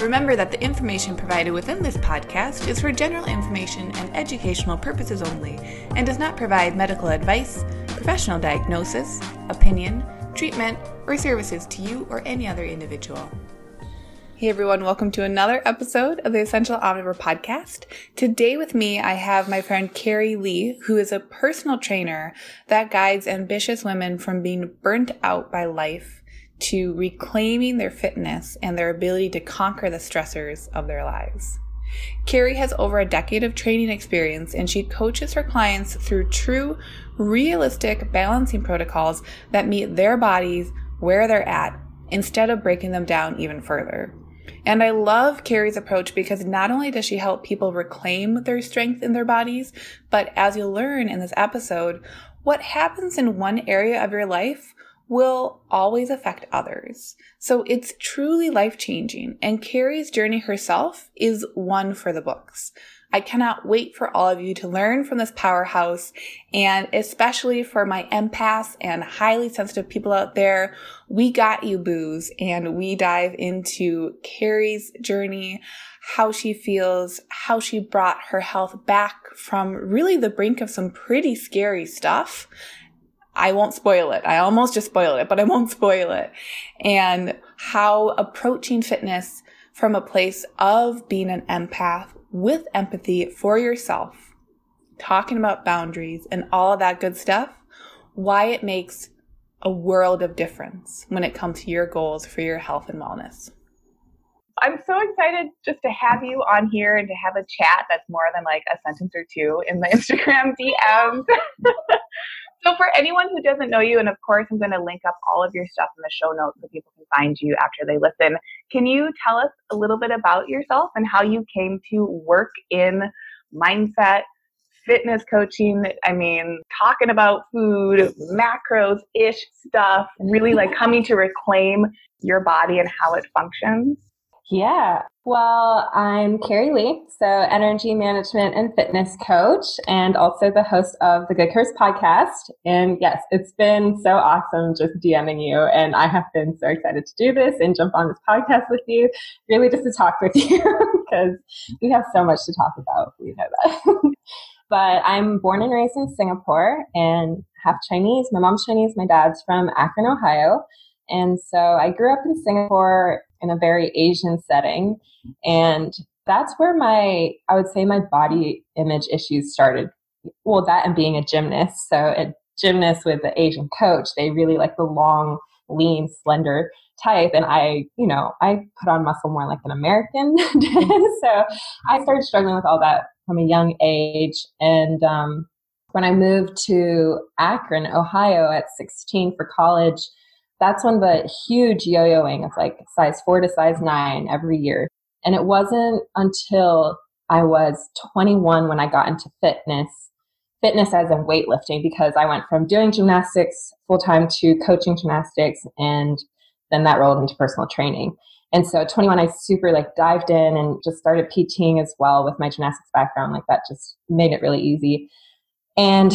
Remember that the information provided within this podcast is for general information and educational purposes only and does not provide medical advice, professional diagnosis, opinion, treatment, or services to you or any other individual. Hey everyone, welcome to another episode of the Essential Omnivore podcast. Today with me, I have my friend Carrie Lee, who is a personal trainer that guides ambitious women from being burnt out by life to reclaiming their fitness and their ability to conquer the stressors of their lives. Carrie has over a decade of training experience and she coaches her clients through true, realistic balancing protocols that meet their bodies where they're at instead of breaking them down even further. And I love Carrie's approach because not only does she help people reclaim their strength in their bodies, but as you'll learn in this episode, what happens in one area of your life will always affect others. So it's truly life changing, and Carrie's journey herself is one for the books. I cannot wait for all of you to learn from this powerhouse, and especially for my empaths and highly sensitive people out there, we got you booze, and we dive into Carrie's journey, how she feels, how she brought her health back from really the brink of some pretty scary stuff, I won't spoil it. I almost just spoiled it, but I won't spoil it. And how approaching fitness from a place of being an empath with empathy for yourself, talking about boundaries and all of that good stuff, why it makes a world of difference when it comes to your goals for your health and wellness. I'm so excited just to have you on here and to have a chat that's more than like a sentence or two in the Instagram DMs. So, for anyone who doesn't know you, and of course, I'm going to link up all of your stuff in the show notes so people can find you after they listen. Can you tell us a little bit about yourself and how you came to work in mindset, fitness coaching? I mean, talking about food, macros ish stuff, really like coming to reclaim your body and how it functions? Yeah. Well, I'm Carrie Lee, so energy management and fitness coach, and also the host of the Good Curse podcast. And yes, it's been so awesome just DMing you. And I have been so excited to do this and jump on this podcast with you, really just to talk with you because we have so much to talk about. We know that. but I'm born and raised in Singapore and half Chinese. My mom's Chinese, my dad's from Akron, Ohio. And so I grew up in Singapore in a very Asian setting. And that's where my, I would say, my body image issues started. Well, that and being a gymnast. So, a gymnast with the Asian coach, they really like the long, lean, slender type. And I, you know, I put on muscle more like an American so I started struggling with all that from a young age. And um, when I moved to Akron, Ohio at 16 for college, that's when the huge yo-yoing of like size four to size nine every year. And it wasn't until I was 21 when I got into fitness, fitness as in weightlifting, because I went from doing gymnastics full time to coaching gymnastics, and then that rolled into personal training. And so 21, I super like dived in and just started PTing as well with my gymnastics background. Like that just made it really easy and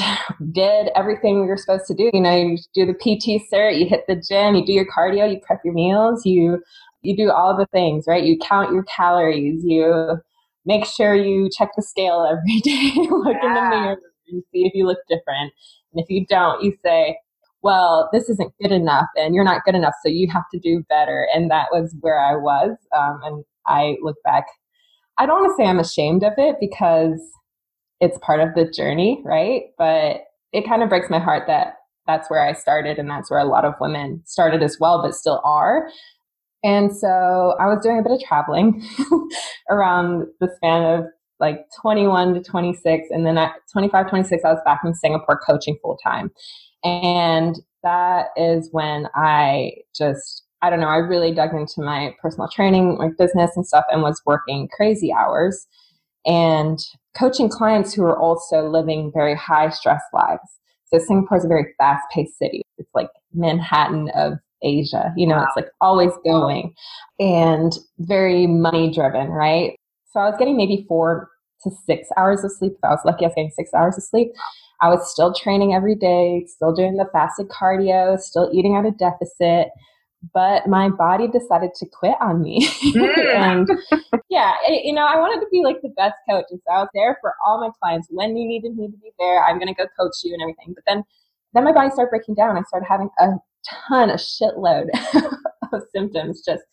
did everything you're supposed to do. You know, you do the PT cert, you hit the gym, you do your cardio, you prep your meals, you you do all the things, right? You count your calories, you make sure you check the scale every day, look yeah. in the mirror and see if you look different. And if you don't, you say, well, this isn't good enough and you're not good enough, so you have to do better. And that was where I was. Um, and I look back, I don't want to say I'm ashamed of it because it's part of the journey, right? But it kind of breaks my heart that that's where I started and that's where a lot of women started as well, but still are. And so I was doing a bit of traveling around the span of like 21 to 26. And then at 25, 26, I was back in Singapore coaching full time. And that is when I just, I don't know, I really dug into my personal training, my business and stuff, and was working crazy hours and coaching clients who are also living very high stress lives. So Singapore is a very fast paced city. It's like Manhattan of Asia. You know, wow. it's like always going and very money driven, right? So I was getting maybe four to six hours of sleep. If I was lucky, I was getting six hours of sleep. I was still training every day, still doing the fasted cardio, still eating at a deficit. But my body decided to quit on me. Mm. and yeah, it, you know, I wanted to be like the best coach. And so I was there for all my clients. When you needed me to be there, I'm going to go coach you and everything. But then, then my body started breaking down. I started having a ton, a shitload of symptoms. Just,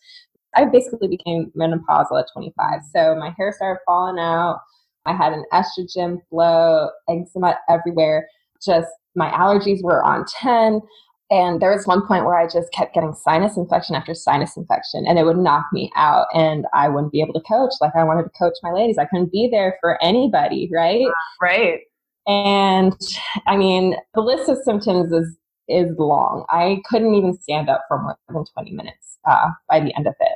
I basically became menopausal at 25. So my hair started falling out. I had an estrogen flow, eczema everywhere. Just my allergies were on 10. And there was one point where I just kept getting sinus infection after sinus infection, and it would knock me out, and I wouldn't be able to coach like I wanted to coach my ladies. I couldn't be there for anybody, right? Right. And I mean, the list of symptoms is is long. I couldn't even stand up for more than 20 minutes uh, by the end of it.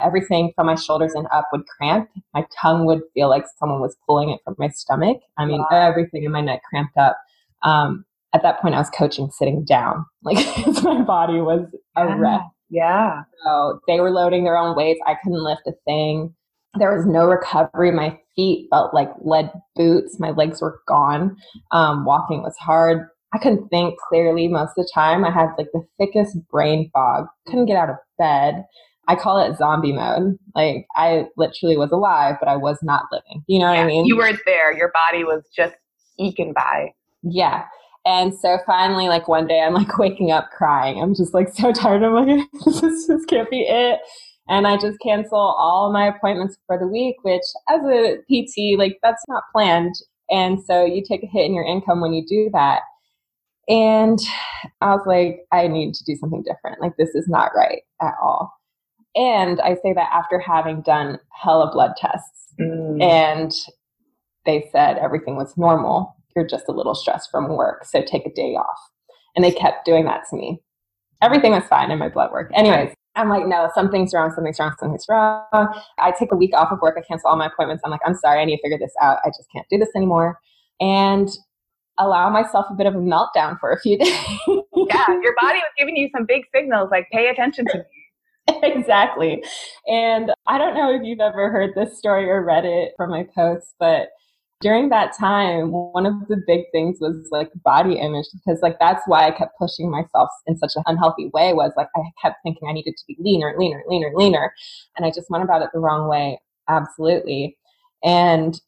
Everything from my shoulders and up would cramp. My tongue would feel like someone was pulling it from my stomach. I mean, wow. everything in my neck cramped up. Um, at that point, I was coaching sitting down. Like my body was a yeah. wreck. Yeah. So they were loading their own weights. I couldn't lift a thing. There was no recovery. My feet felt like lead boots. My legs were gone. Um, walking was hard. I couldn't think clearly most of the time. I had like the thickest brain fog. Couldn't get out of bed. I call it zombie mode. Like I literally was alive, but I was not living. You know yeah, what I mean? You weren't there. Your body was just eking by. Yeah. And so finally, like one day, I'm like waking up crying. I'm just like so tired. I'm like, this, this can't be it. And I just cancel all my appointments for the week, which as a PT, like that's not planned. And so you take a hit in your income when you do that. And I was like, I need to do something different. Like, this is not right at all. And I say that after having done hella blood tests. Mm. And they said everything was normal. You're just a little stressed from work. So take a day off. And they kept doing that to me. Everything was fine in my blood work. Anyways, I'm like, no, something's wrong, something's wrong, something's wrong. I take a week off of work. I cancel all my appointments. I'm like, I'm sorry, I need to figure this out. I just can't do this anymore. And allow myself a bit of a meltdown for a few days. yeah, your body was giving you some big signals like, pay attention to me. exactly. And I don't know if you've ever heard this story or read it from my posts, but during that time, one of the big things was like body image because like that's why I kept pushing myself in such an unhealthy way was like I kept thinking I needed to be leaner, leaner, leaner, leaner. And I just went about it the wrong way. Absolutely. And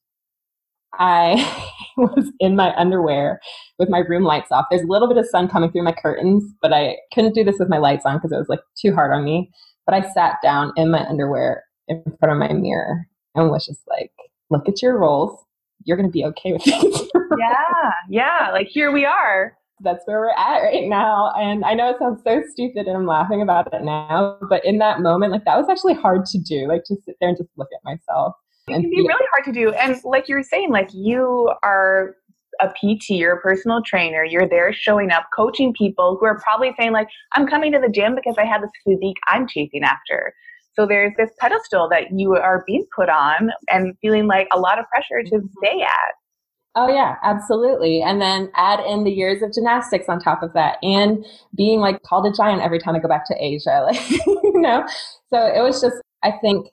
I was in my underwear with my room lights off. There's a little bit of sun coming through my curtains, but I couldn't do this with my lights on because it was like too hard on me. But I sat down in my underwear in front of my mirror and was just like, look at your rolls. You're going to be okay with it. yeah. Yeah. Like here we are. That's where we're at right now. And I know it sounds so stupid and I'm laughing about it now, but in that moment, like that was actually hard to do. Like to sit there and just look at myself it can be really hard to do. And like you were saying, like you are a PT, you're a personal trainer, you're there showing up, coaching people who are probably saying, like, I'm coming to the gym because I have this physique I'm chasing after. So there's this pedestal that you are being put on and feeling like a lot of pressure to mm-hmm. stay at. Oh yeah, absolutely. And then add in the years of gymnastics on top of that and being like called a giant every time I go back to Asia. Like, you know? So it was just I think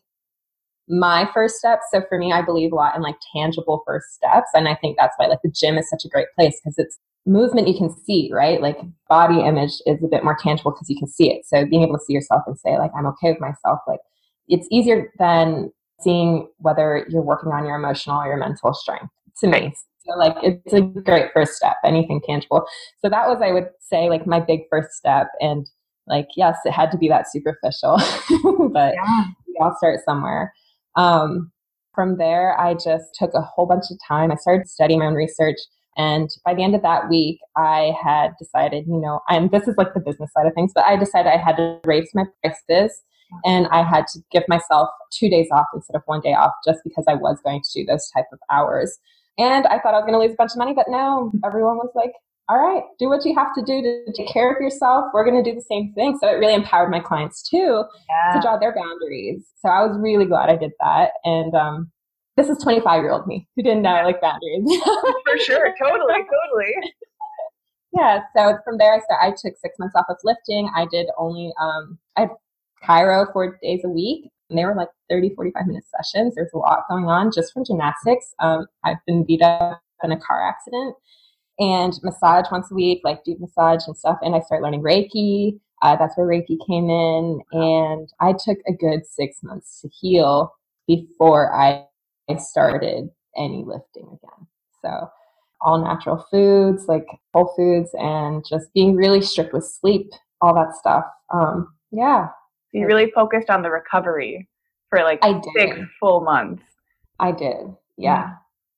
my first steps. So for me, I believe a lot in like tangible first steps. And I think that's why like the gym is such a great place because it's movement you can see, right? Like body image is a bit more tangible because you can see it. So being able to see yourself and say like, I'm okay with myself, like it's easier than seeing whether you're working on your emotional or your mental strength to me. So like it's a great first step, anything tangible. So that was, I would say, like my big first step. And like, yes, it had to be that superficial, but yeah. we all start somewhere. Um, from there, I just took a whole bunch of time. I started studying my own research. And by the end of that week, I had decided, you know, and this is like the business side of things, but I decided I had to raise my prices and I had to give myself two days off instead of one day off just because I was going to do those type of hours. And I thought I was going to lose a bunch of money, but no, everyone was like, all right, do what you have to do to take care of yourself. We're going to do the same thing. So it really empowered my clients too yeah. to draw their boundaries. So I was really glad I did that. And um, this is 25 year old me who didn't know I like boundaries. For sure. Totally. Totally. Yeah, so from there I started, I took six months off of lifting. I did only um I had chiro four days a week and they were like 30, 45 minute sessions. There's a lot going on just from gymnastics. Um, I've been beat up in a car accident and massage once a week, like deep massage and stuff. And I started learning Reiki. Uh, that's where Reiki came in. And I took a good six months to heal before I started any lifting again. So all natural foods, like whole foods, and just being really strict with sleep, all that stuff. Um, yeah. So you really focused on the recovery for like I six full months. I did. Yeah.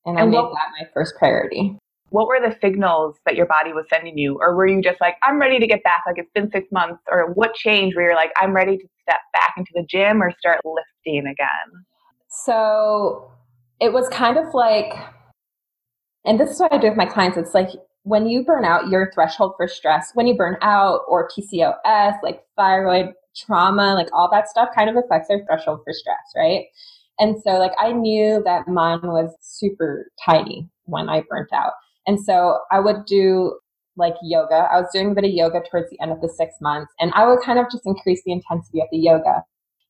And, I And made what- that my first priority. What were the signals that your body was sending you? Or were you just like, I'm ready to get back? Like it's been six months. Or what changed where you're like, I'm ready to step back into the gym or start lifting again? So it was kind of like, and this is what I do with my clients. It's like when you burn out, your threshold for stress, when you burn out or PCOS, like thyroid trauma, like all that stuff kind of affects our threshold for stress, right? And so, like, I knew that mine was super tiny when I burnt out. And so I would do like yoga. I was doing a bit of yoga towards the end of the six months, and I would kind of just increase the intensity of the yoga,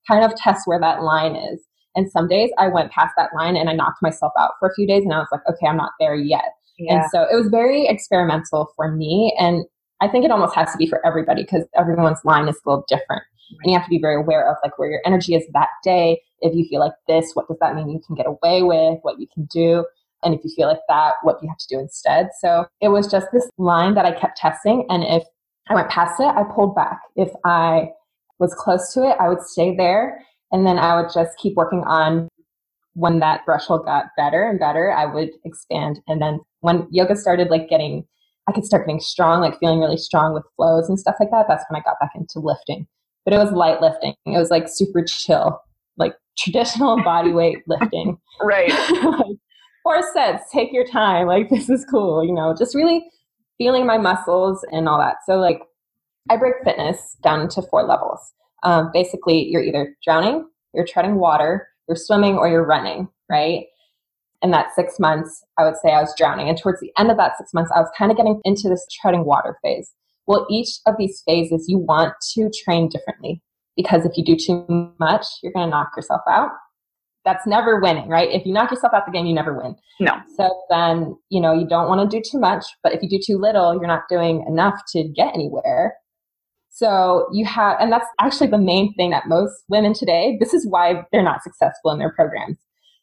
kind of test where that line is. And some days I went past that line and I knocked myself out for a few days, and I was like, okay, I'm not there yet. And so it was very experimental for me. And I think it almost has to be for everybody because everyone's line is a little different. And you have to be very aware of like where your energy is that day. If you feel like this, what does that mean you can get away with, what you can do? And if you feel like that, what do you have to do instead? So it was just this line that I kept testing. And if I went past it, I pulled back. If I was close to it, I would stay there. And then I would just keep working on when that threshold got better and better, I would expand. And then when yoga started like getting, I could start getting strong, like feeling really strong with flows and stuff like that. That's when I got back into lifting. But it was light lifting. It was like super chill, like traditional body weight lifting. right. like, four sets, take your time. Like this is cool, you know, just really feeling my muscles and all that. So like I break fitness down to four levels. Um, basically, you're either drowning, you're treading water, you're swimming, or you're running, right? And that six months, I would say I was drowning. And towards the end of that six months, I was kind of getting into this treading water phase. Well, each of these phases, you want to train differently because if you do too much, you're going to knock yourself out. That's never winning, right? If you knock yourself out the game, you never win. No. So then, you know, you don't want to do too much, but if you do too little, you're not doing enough to get anywhere. So you have, and that's actually the main thing that most women today, this is why they're not successful in their programs,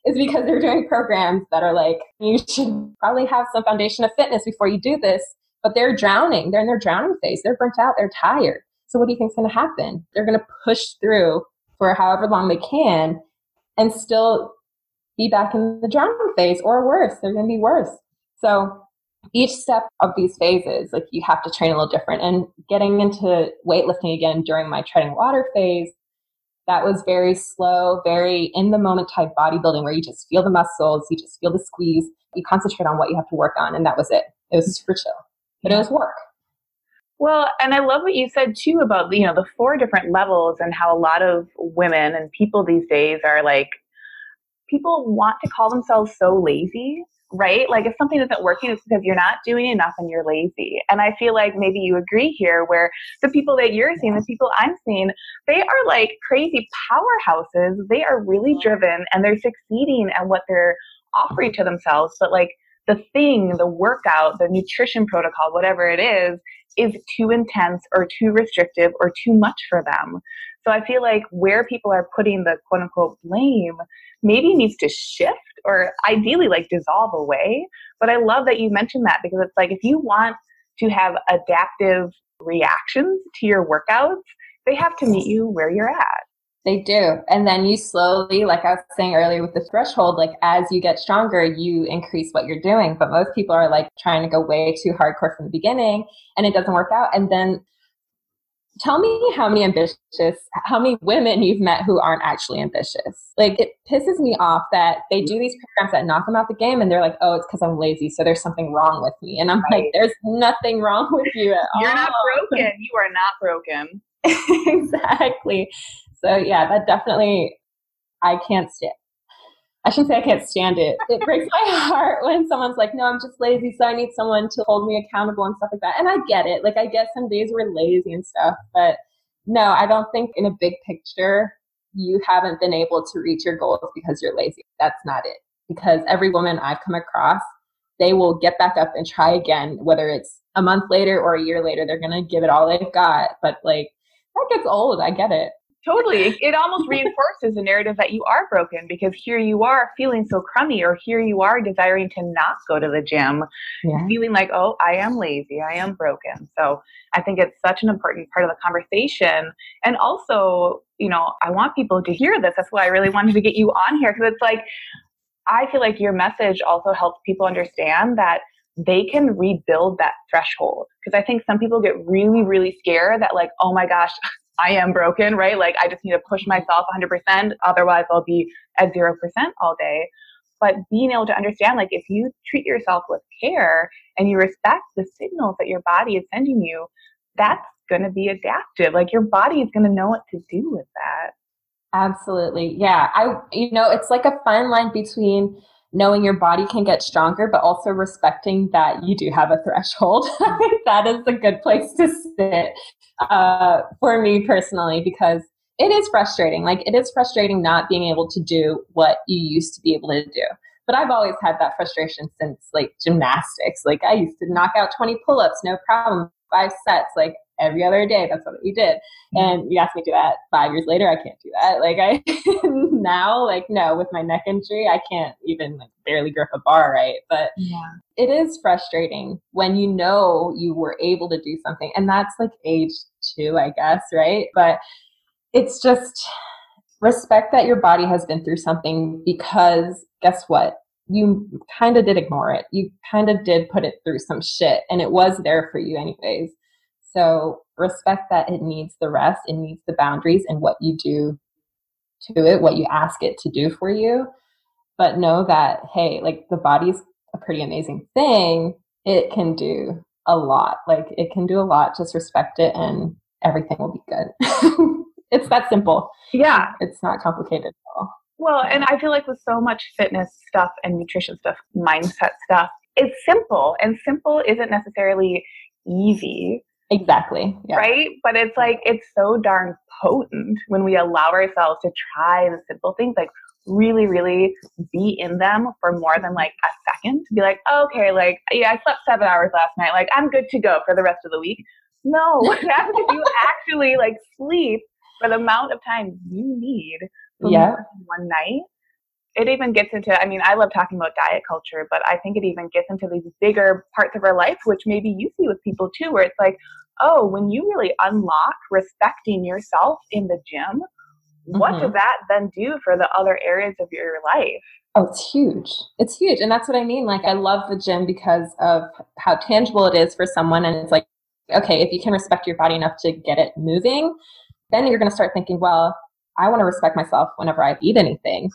is because they're doing programs that are like, you should probably have some foundation of fitness before you do this, but they're drowning. They're in their drowning phase. They're burnt out. They're tired. So what do you think's going to happen? They're going to push through for however long they can and still be back in the drowning phase or worse. They're going to be worse. So each step of these phases, like you have to train a little different. And getting into weightlifting again during my treading water phase, that was very slow, very in the moment type bodybuilding where you just feel the muscles, you just feel the squeeze, you concentrate on what you have to work on, and that was it. It was super chill, but it was work. Well, and I love what you said too about you know the four different levels and how a lot of women and people these days are like people want to call themselves so lazy, right? Like if something isn't working, it's because you're not doing enough and you're lazy. And I feel like maybe you agree here where the people that you're seeing, the people I'm seeing, they are like crazy powerhouses. They are really driven and they're succeeding at what they're offering to themselves. But like the thing, the workout, the nutrition protocol, whatever it is, is too intense or too restrictive or too much for them. So I feel like where people are putting the quote unquote blame maybe needs to shift or ideally like dissolve away. But I love that you mentioned that because it's like if you want to have adaptive reactions to your workouts, they have to meet you where you're at. They do. And then you slowly, like I was saying earlier with the threshold, like as you get stronger, you increase what you're doing. But most people are like trying to go way too hardcore from the beginning and it doesn't work out. And then tell me how many ambitious, how many women you've met who aren't actually ambitious. Like it pisses me off that they do these programs that knock them out the game and they're like, oh, it's because I'm lazy. So there's something wrong with me. And I'm Right. like, there's nothing wrong with you at all. You're not broken. You are not broken. exactly. So yeah, that definitely I can't stand. I shouldn't say I can't stand it. It breaks my heart when someone's like, no, I'm just lazy, so I need someone to hold me accountable and stuff like that. And I get it. Like, I get some days we're lazy and stuff, but no, I don't think in a big picture, you haven't been able to reach your goals because you're lazy. That's not it. Because every woman I've come across, they will get back up and try again, whether it's a month later or a year later, they're going to give it all they've got. But like, that gets old. I get it. Totally. It almost reinforces the narrative that you are broken because here you are feeling so crummy, or here you are desiring to not go to the gym, yeah. feeling like, oh, I am lazy, I am broken. So I think it's such an important part of the conversation. And also, you know, I want people to hear this. That's why I really wanted to get you on here because it's like, I feel like your message also helps people understand that they can rebuild that threshold. Because I think some people get really, really scared that, like, oh my gosh, I am broken, right? Like, I just need to push myself 100%. Otherwise, I'll be at 0% all day. But being able to understand, like, if you treat yourself with care and you respect the signals that your body is sending you, that's going to be adaptive. Like, your body is going to know what to do with that. Absolutely. Yeah. I, you know, it's like a fine line between knowing your body can get stronger, but also respecting that you do have a threshold. I think that is a good place to sit uh, for me personally because it is frustrating. Like, it is frustrating not being able to do what you used to be able to do. But I've always had that frustration since like gymnastics. Like, I used to knock out 20 pull ups, no problem, five sets. Like, every other day. That's what we did. Mm-hmm. And you asked me to do that five years later. I can't do that. Like I now, like no, with my neck injury, I can't even like barely grip a bar right. But yeah. it is frustrating when you know you were able to do something, and that's like age two, I guess, right? But it's just respect that your body has been through something because guess what? You kind of did ignore it. You kind of did put it through some shit, and it was there for you, anyways. So respect that it needs the rest, it needs the boundaries and what you do to it, what you ask it to do for you. But know that, hey, like the body's a pretty amazing thing. It can do a lot. Like it can do a lot. Just respect it and everything will be good. it's that simple. Yeah. It's not complicated at all. Well, and I feel like with so much fitness stuff and nutrition stuff, mindset stuff, it's simple. And simple isn't necessarily easy. Exactly. Yeah. Right? But it's like, it's so darn potent when we allow ourselves to try the simple things, like really, really be in them for more than like a second to be like, okay, like, yeah, I slept seven hours last night. Like, I'm good to go for the rest of the week. No, what happens if you actually like sleep for the amount of time you need yeah. one night? It even gets into i mean i love talking about diet culture but i think it even gets into these bigger parts of our life which maybe you see with people too where it's like oh when you really unlock respecting yourself in the gym mm-hmm. what does mm-hmm. that then do for the other areas of your life oh it's huge it's huge and that's what i mean like i love the gym because of how tangible it is for someone and it's like okay if you can respect your body enough to get it moving then you're going to start thinking well i want to respect myself whenever i eat anything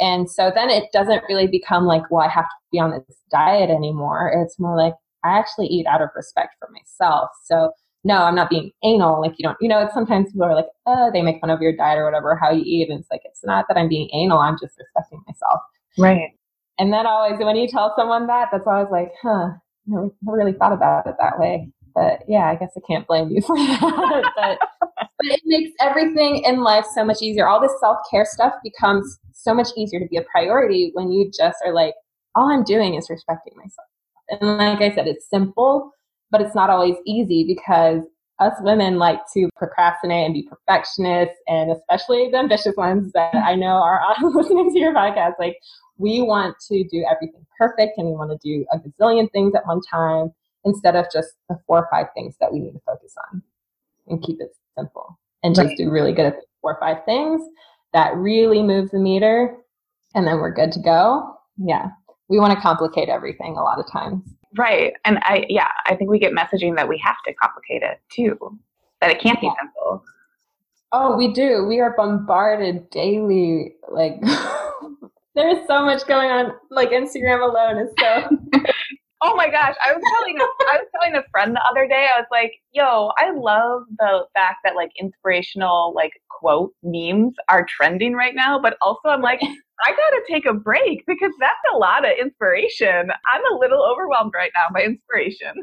and so then it doesn't really become like, well, I have to be on this diet anymore. It's more like, I actually eat out of respect for myself. So no, I'm not being anal. Like you don't, you know, it's sometimes people are like, oh, they make fun of your diet or whatever, how you eat. And it's like, it's not that I'm being anal. I'm just respecting myself. Right. And then always, when you tell someone that, that's always like, huh, never, never really thought about it that way. But yeah, I guess I can't blame you for that. but, but it makes everything in life so much easier. All this self care stuff becomes so much easier to be a priority when you just are like, all I'm doing is respecting myself. And like I said, it's simple, but it's not always easy because us women like to procrastinate and be perfectionists, and especially the ambitious ones that I know are on listening to your podcast. Like, we want to do everything perfect and we want to do a gazillion things at one time instead of just the four or five things that we need to focus on and keep it simple and just do really good at the four or five things that really move the meter and then we're good to go. Yeah. We want to complicate everything a lot of times. Right. And I yeah, I think we get messaging that we have to complicate it too. That it can't be simple. Oh, we do. We are bombarded daily. Like there's so much going on. Like Instagram alone is so Oh my gosh, I was telling I was telling a friend the other day. I was like, "Yo, I love the fact that like inspirational like quote memes are trending right now, but also I'm like, I gotta take a break because that's a lot of inspiration. I'm a little overwhelmed right now by inspiration.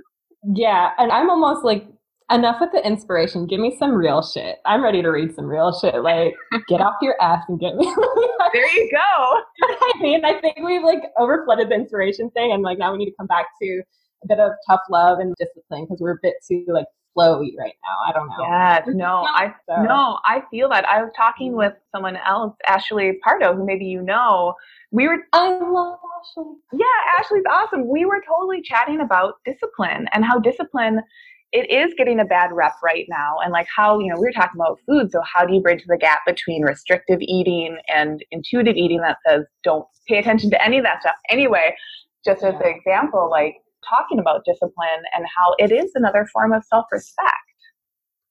Yeah, and I'm almost like enough with the inspiration. Give me some real shit. I'm ready to read some real shit. Like, get off your ass and get me. there you go. I mean, I think we've like overflooded the inspiration thing, and like now we need to come back to a bit of tough love and discipline because we're a bit too like flowy right now. I don't know. Yeah, no, I so. no, I feel that. I was talking mm. with someone else, Ashley Pardo, who maybe you know. We were I love Ashley. Yeah, Ashley's awesome. We were totally chatting about discipline and how discipline it is getting a bad rep right now and like how you know we were talking about food so how do you bridge the gap between restrictive eating and intuitive eating that says don't pay attention to any of that stuff anyway just as an example like talking about discipline and how it is another form of self-respect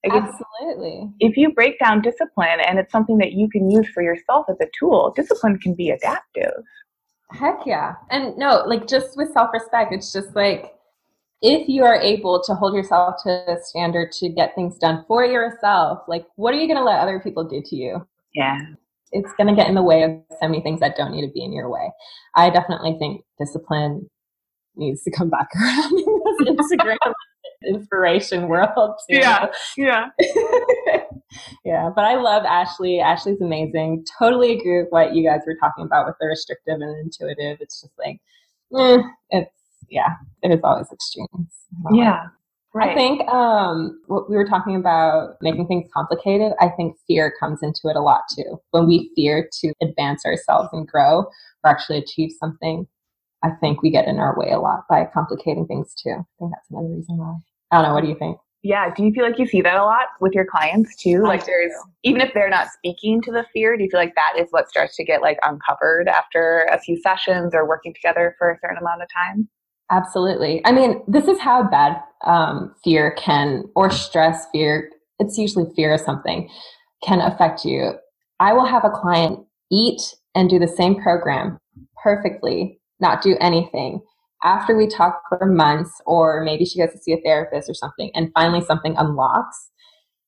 like Absolutely. If, if you break down discipline and it's something that you can use for yourself as a tool, discipline can be adaptive. Heck yeah. And no, like just with self respect, it's just like if you are able to hold yourself to a standard to get things done for yourself, like what are you going to let other people do to you? Yeah. It's going to get in the way of so many things that don't need to be in your way. I definitely think discipline needs to come back around in this Instagram inspiration world too. Yeah. Yeah. yeah. But I love Ashley. Ashley's amazing. Totally agree with what you guys were talking about with the restrictive and intuitive. It's just like, eh, it's yeah, there's always extremes. Yeah. Right. I think um, what we were talking about making things complicated, I think fear comes into it a lot too. When we fear to advance ourselves and grow or actually achieve something, I think we get in our way a lot by complicating things too. I think that's another reason why. I don't know. What do you think? Yeah. Do you feel like you see that a lot with your clients too? Like there's, even if they're not speaking to the fear, do you feel like that is what starts to get like uncovered after a few sessions or working together for a certain amount of time? Absolutely. I mean, this is how bad um, fear can, or stress, fear, it's usually fear of something, can affect you. I will have a client eat and do the same program perfectly, not do anything. After we talk for months, or maybe she goes to see a therapist or something, and finally something unlocks,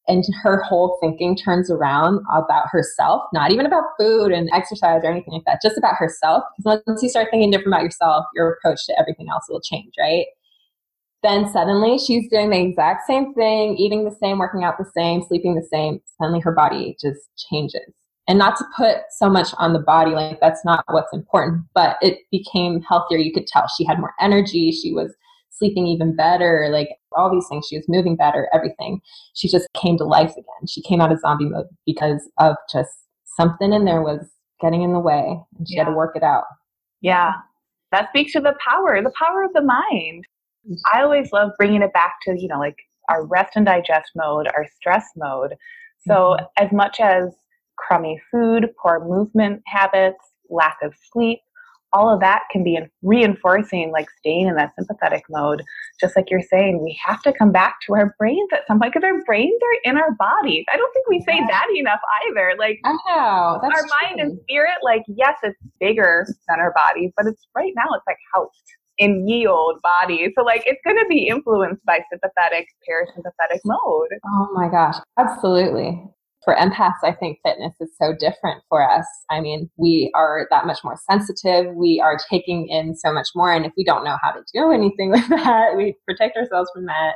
and her whole thinking turns around about herself, not even about food and exercise or anything like that, just about herself. Because once you start thinking different about yourself, your approach to everything else will change, right? Then suddenly she's doing the exact same thing, eating the same, working out the same, sleeping the same. Suddenly her body just changes. And not to put so much on the body, like that's not what's important, but it became healthier. You could tell she had more energy. She was sleeping even better, like all these things. She was moving better, everything. She just came to life again. She came out of zombie mode because of just something in there was getting in the way and she yeah. had to work it out. Yeah. That speaks to the power, the power of the mind. I always love bringing it back to, you know, like our rest and digest mode, our stress mode. So, mm-hmm. as much as crummy food, poor movement habits, lack of sleep, all of that can be reinforcing like staying in that sympathetic mode. Just like you're saying we have to come back to our brains at some point because our brains are in our bodies i don't think we say that enough either. Like i know. Our true. mind and spirit like yes it's bigger than our bodies but it's right now it's like housed in ye old bodies so like it's going to be influenced by sympathetic parasympathetic mode. Oh my gosh. Absolutely for empaths, I think fitness is so different for us. I mean, we are that much more sensitive. We are taking in so much more. And if we don't know how to do anything with that, we protect ourselves from that,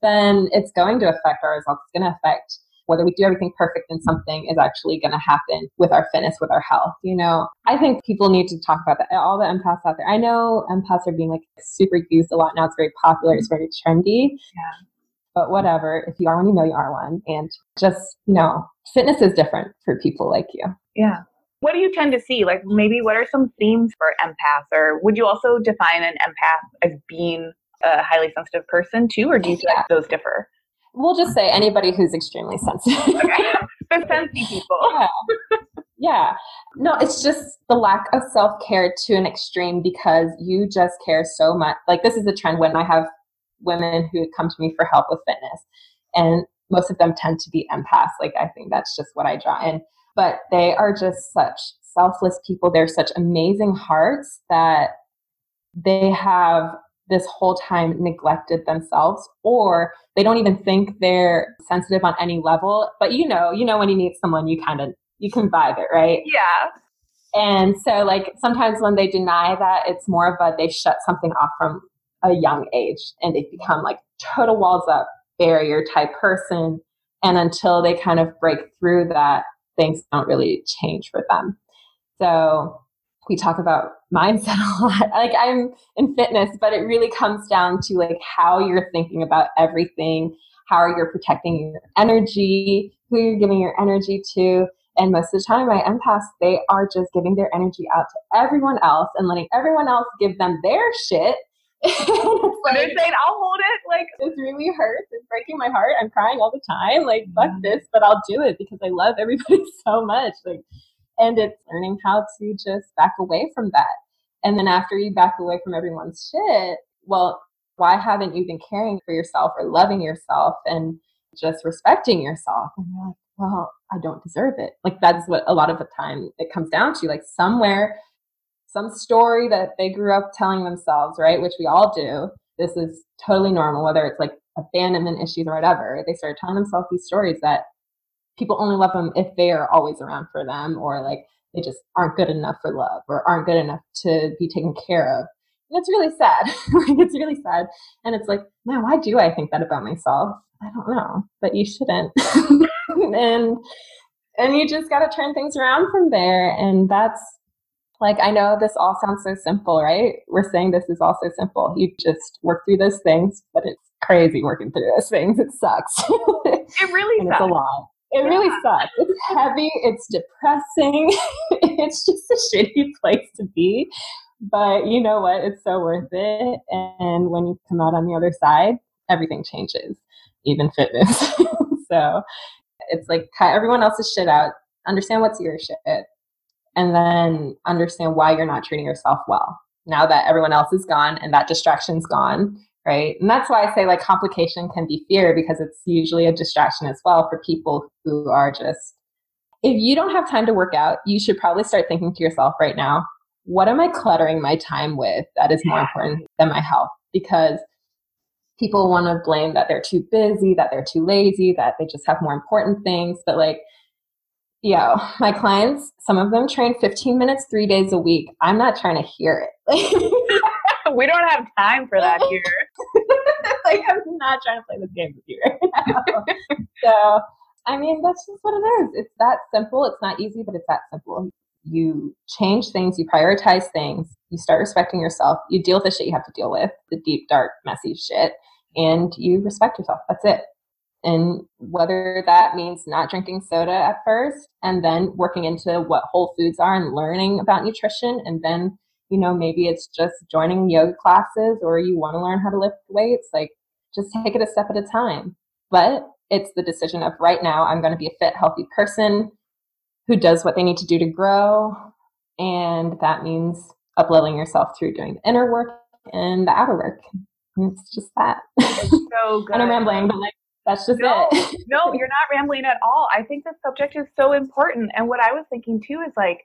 then it's going to affect our results. It's going to affect whether we do everything perfect and something is actually going to happen with our fitness, with our health. You know, I think people need to talk about that. All the empaths out there. I know empaths are being like super used a lot now. It's very popular. It's very trendy. Yeah but whatever. If you are one, you know you are one. And just, you know, fitness is different for people like you. Yeah. What do you tend to see? Like maybe what are some themes for empaths? Or would you also define an empath as being a highly sensitive person too? Or do you yeah. like those differ? We'll just say anybody who's extremely sensitive. okay. The sensy people. Yeah. Yeah. No, it's just the lack of self care to an extreme because you just care so much. Like, this is a trend when I have women who come to me for help with fitness. And most of them tend to be empaths. Like, I think that's just what I draw in. But they are just such selfless people. They're such amazing hearts that they have this whole time neglected themselves or they don't even think they're sensitive on any level but you know you know when you meet someone you kind of you can vibe it right yeah and so like sometimes when they deny that it's more of a they shut something off from a young age and they become like total walls up barrier type person and until they kind of break through that things don't really change for them so we talk about mindset a lot. Like I'm in fitness, but it really comes down to like how you're thinking about everything, how you're protecting your energy, who you're giving your energy to. And most of the time, my empaths, they are just giving their energy out to everyone else and letting everyone else give them their shit. it's like, they're saying, I'll hold it. Like, this really hurts. It's breaking my heart. I'm crying all the time. Like, fuck this, but I'll do it because I love everybody so much. Like, and it's learning how to just back away from that. And then after you back away from everyone's shit, well, why haven't you been caring for yourself or loving yourself and just respecting yourself? And you're like, well, I don't deserve it. Like that's what a lot of the time it comes down to. Like somewhere, some story that they grew up telling themselves, right? Which we all do. This is totally normal, whether it's like abandonment issues or whatever. They start telling themselves these stories that people only love them if they are always around for them or like they just aren't good enough for love or aren't good enough to be taken care of. And it's really sad. like it's really sad. And it's like, man, why do I think that about myself? I don't know, but you shouldn't. and and you just got to turn things around from there and that's like I know this all sounds so simple, right? We're saying this is all so simple. You just work through those things, but it's crazy working through those things. It sucks. it really sucks. It's a lot. It really sucks. It's heavy. It's depressing. it's just a shitty place to be. But you know what? It's so worth it. And when you come out on the other side, everything changes, even fitness. so it's like cut everyone else's shit out, understand what's your shit, and then understand why you're not treating yourself well. Now that everyone else is gone and that distraction's gone, right? And that's why I say like complication can be fear because it's usually a distraction as well for people who are just if you don't have time to work out, you should probably start thinking to yourself right now, what am I cluttering my time with that is more important than my health? Because people want to blame that they're too busy, that they're too lazy, that they just have more important things. But like, yo, my clients, some of them train 15 minutes three days a week. I'm not trying to hear it. we don't have time for that here. like I'm not trying to play this game with you right now. so I mean that's just what it is. It's that simple. It's not easy, but it's that simple. You change things, you prioritize things, you start respecting yourself, you deal with the shit you have to deal with, the deep, dark, messy shit, and you respect yourself. That's it. And whether that means not drinking soda at first and then working into what whole foods are and learning about nutrition and then you know, maybe it's just joining yoga classes or you want to learn how to lift weights, like just take it a step at a time. But it's the decision of right now, I'm going to be a fit, healthy person who does what they need to do to grow. And that means upleveling yourself through doing the inner work and the outer work. And it's just that. So good. and I'm rambling, but like, that's just no, it. no, you're not rambling at all. I think the subject is so important. And what I was thinking too is like,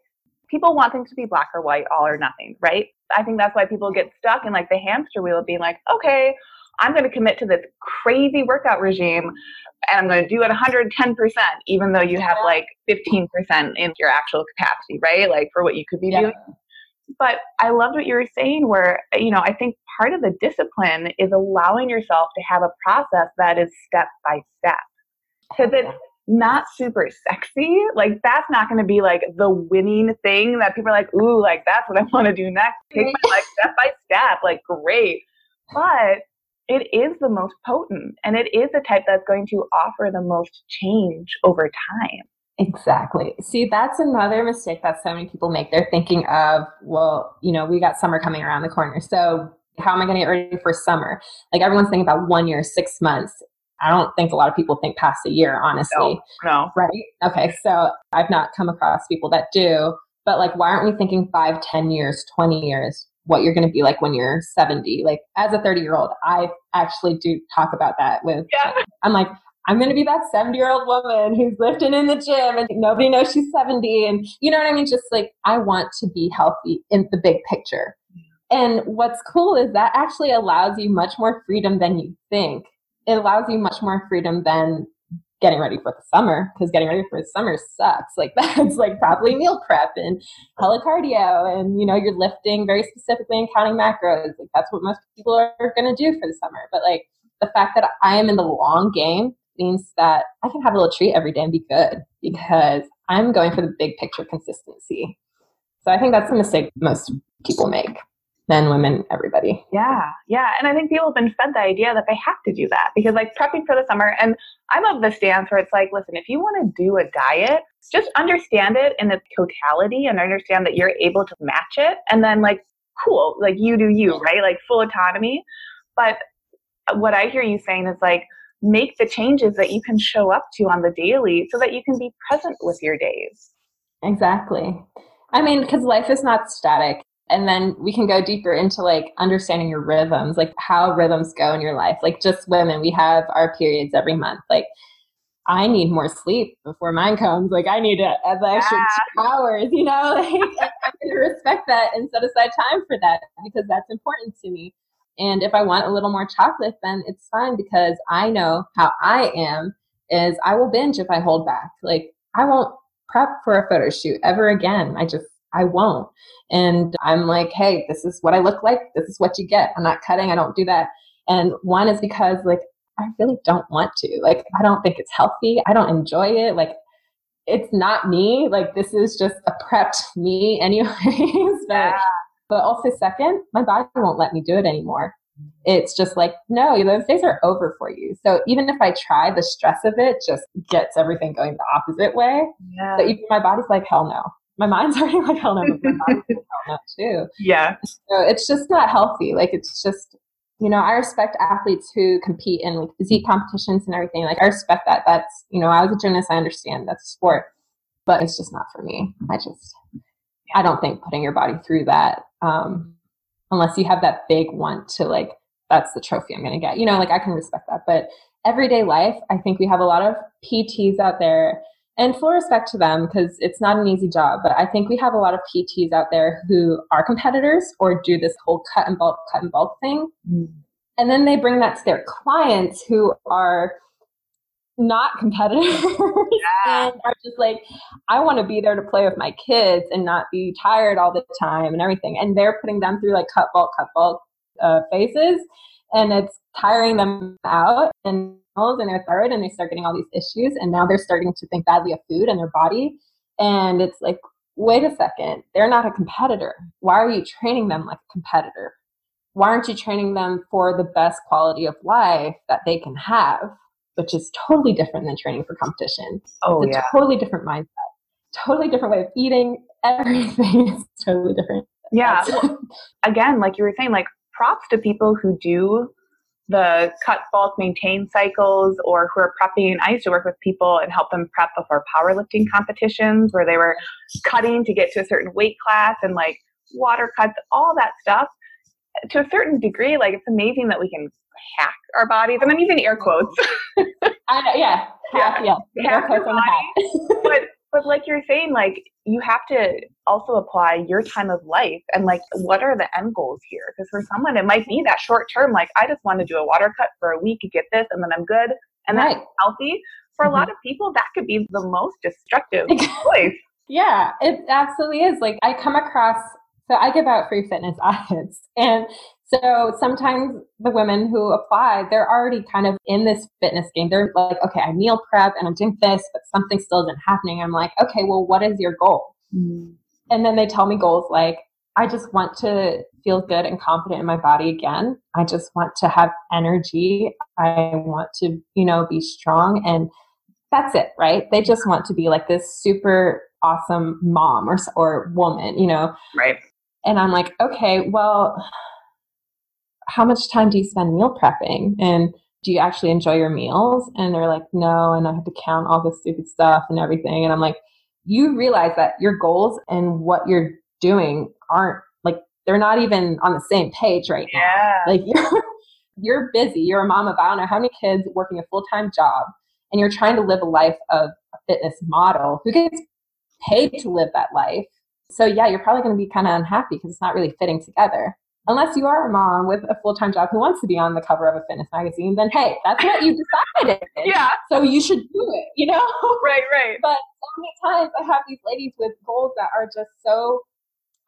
people want things to be black or white, all or nothing, right? I think that's why people get stuck in like the hamster wheel of being like, okay, I'm going to commit to this crazy workout regime and I'm going to do it 110%, even though you have like 15% in your actual capacity, right? Like for what you could be yeah. doing. But I loved what you were saying, where, you know, I think part of the discipline is allowing yourself to have a process that is step by step. Because it's oh, not super sexy. Like that's not going to be like the winning thing that people are like, ooh, like that's what I want to do next. Take my life step by step, like great. But it is the most potent and it is the type that's going to offer the most change over time. Exactly. See, that's another mistake that so many people make. They're thinking of, well, you know, we got summer coming around the corner. So how am I going to get ready for summer? Like everyone's thinking about one year, six months. I don't think a lot of people think past a year, honestly. No, no. Right? Okay. So I've not come across people that do. But like, why aren't we thinking five, ten years, 20 years, what you're going to be like when you're 70? Like, as a 30 year old, I actually do talk about that with, yeah. I'm like, I'm going to be that 70 year old woman who's lifting in the gym and nobody knows she's 70. And you know what I mean? Just like, I want to be healthy in the big picture. And what's cool is that actually allows you much more freedom than you think. It allows you much more freedom than getting ready for the summer because getting ready for the summer sucks. Like that's like probably meal prep and hella cardio and you know you're lifting very specifically and counting macros. Like that's what most people are going to do for the summer. But like the fact that I am in the long game means that I can have a little treat every day and be good because I'm going for the big picture consistency. So I think that's the mistake most people make men, women, everybody. Yeah, yeah. And I think people have been fed the idea that they have to do that because, like, prepping for the summer, and I'm of the stance where it's like, listen, if you want to do a diet, just understand it in its totality and understand that you're able to match it. And then, like, cool, like, you do you, right? Like, full autonomy. But what I hear you saying is like, make the changes that you can show up to on the daily so that you can be present with your days. Exactly. I mean, because life is not static. And then we can go deeper into like understanding your rhythms, like how rhythms go in your life. Like just women, we have our periods every month. Like I need more sleep before mine comes. Like I need a, a extra yeah. two hours, you know. Like I'm gonna respect that and set aside time for that because that's important to me. And if I want a little more chocolate, then it's fine because I know how I am. Is I will binge if I hold back. Like I won't prep for a photo shoot ever again. I just I won't. And I'm like, hey, this is what I look like. This is what you get. I'm not cutting. I don't do that. And one is because like I really don't want to. Like I don't think it's healthy. I don't enjoy it. Like it's not me. Like this is just a prepped me anyways. but yeah. But also second, my body won't let me do it anymore. It's just like, no, those days are over for you. So even if I try, the stress of it just gets everything going the opposite way. Yeah. So even my body's like, hell no my mind's already like hell no, but my body's like hell no too. Yeah. So it's just not healthy. Like it's just you know, I respect athletes who compete in like physique competitions and everything. Like I respect that. That's you know, I was a gymnast, I understand that's a sport. But it's just not for me. I just I don't think putting your body through that, um, unless you have that big want to like that's the trophy I'm gonna get. You know, like I can respect that. But everyday life, I think we have a lot of PTs out there and full respect to them because it's not an easy job. But I think we have a lot of PTs out there who are competitors or do this whole cut and bulk, cut and bulk thing. Mm. And then they bring that to their clients who are not competitors yeah. and are just like, I want to be there to play with my kids and not be tired all the time and everything. And they're putting them through like cut bulk, cut bulk uh, phases. And it's tiring them out. And and their thyroid and they start getting all these issues and now they're starting to think badly of food and their body and it's like wait a second they're not a competitor why are you training them like a competitor why aren't you training them for the best quality of life that they can have which is totally different than training for competition oh it's yeah totally different mindset totally different way of eating everything is totally different yeah well, again like you were saying like props to people who do the cut bulk maintain cycles or who are prepping. I used to work with people and help them prep before powerlifting mm-hmm. competitions where they were cutting to get to a certain weight class and like water cuts, all that stuff. To a certain degree, like it's amazing that we can hack our bodies. And I'm using air quotes. I yeah. Hack, yeah. yeah. Hack your body. but but like you're saying, like you have to also apply your time of life and like what are the end goals here? Because for someone it might be that short term, like I just want to do a water cut for a week, get this, and then I'm good and right. that's healthy. For mm-hmm. a lot of people, that could be the most destructive choice. Yeah, it absolutely is. Like I come across so I give out free fitness audits and so sometimes the women who apply, they're already kind of in this fitness game. They're like, okay, I meal prep and I'm doing this, but something still isn't happening. I'm like, okay, well, what is your goal? Mm. And then they tell me goals like, I just want to feel good and confident in my body again. I just want to have energy. I want to, you know, be strong. And that's it, right? They just want to be like this super awesome mom or, or woman, you know? Right. And I'm like, okay, well, how much time do you spend meal prepping? And do you actually enjoy your meals? And they're like, no. And I have to count all this stupid stuff and everything. And I'm like, you realize that your goals and what you're doing aren't like, they're not even on the same page right now. Yeah. Like you're, you're busy. You're a mom of, I don't know how many kids working a full time job. And you're trying to live a life of a fitness model who gets paid to live that life. So yeah, you're probably going to be kind of unhappy because it's not really fitting together unless you are a mom with a full time job who wants to be on the cover of a fitness magazine, then hey, that's what you decided. yeah. So you should do it, you know? Right, right. But so many times I have these ladies with goals that are just so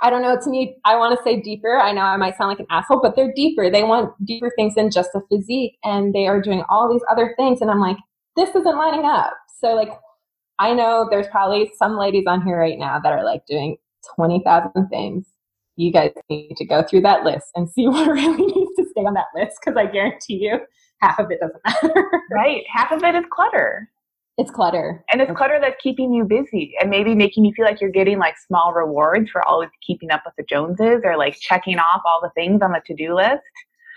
I don't know, to me, I want to say deeper. I know I might sound like an asshole, but they're deeper. They want deeper things than just a physique and they are doing all these other things. And I'm like, this isn't lining up. So, like, I know there's probably some ladies on here right now that are like doing 20,000 things. You guys need to go through that list and see what really needs to stay on that list because I guarantee you half of it doesn't matter. right. Half of it is clutter. It's clutter. And it's clutter that's keeping you busy and maybe making you feel like you're getting like small rewards for always keeping up with the Joneses or like checking off all the things on the to do list.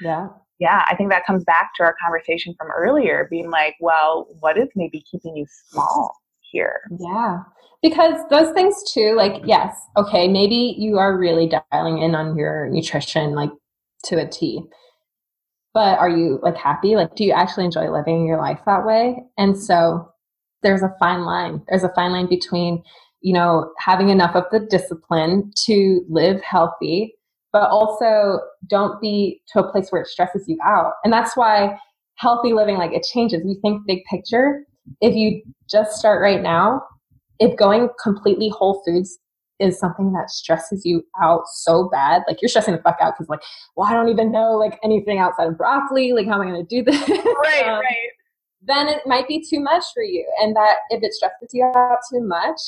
Yeah. Yeah, I think that comes back to our conversation from earlier being like, well, what is maybe keeping you small here? Yeah. Because those things too, like, yes, okay, maybe you are really dialing in on your nutrition like to a T. But are you like happy? Like, do you actually enjoy living your life that way? And so there's a fine line. There's a fine line between, you know, having enough of the discipline to live healthy, but also don't be to a place where it stresses you out. And that's why healthy living, like it changes. We think big picture. If you just start right now, if going completely whole foods is something that stresses you out so bad, like you're stressing the fuck out because like, well, I don't even know like anything outside of broccoli. Like, how am I going to do this? Right, um, right then it might be too much for you. And that if it stresses you out too much,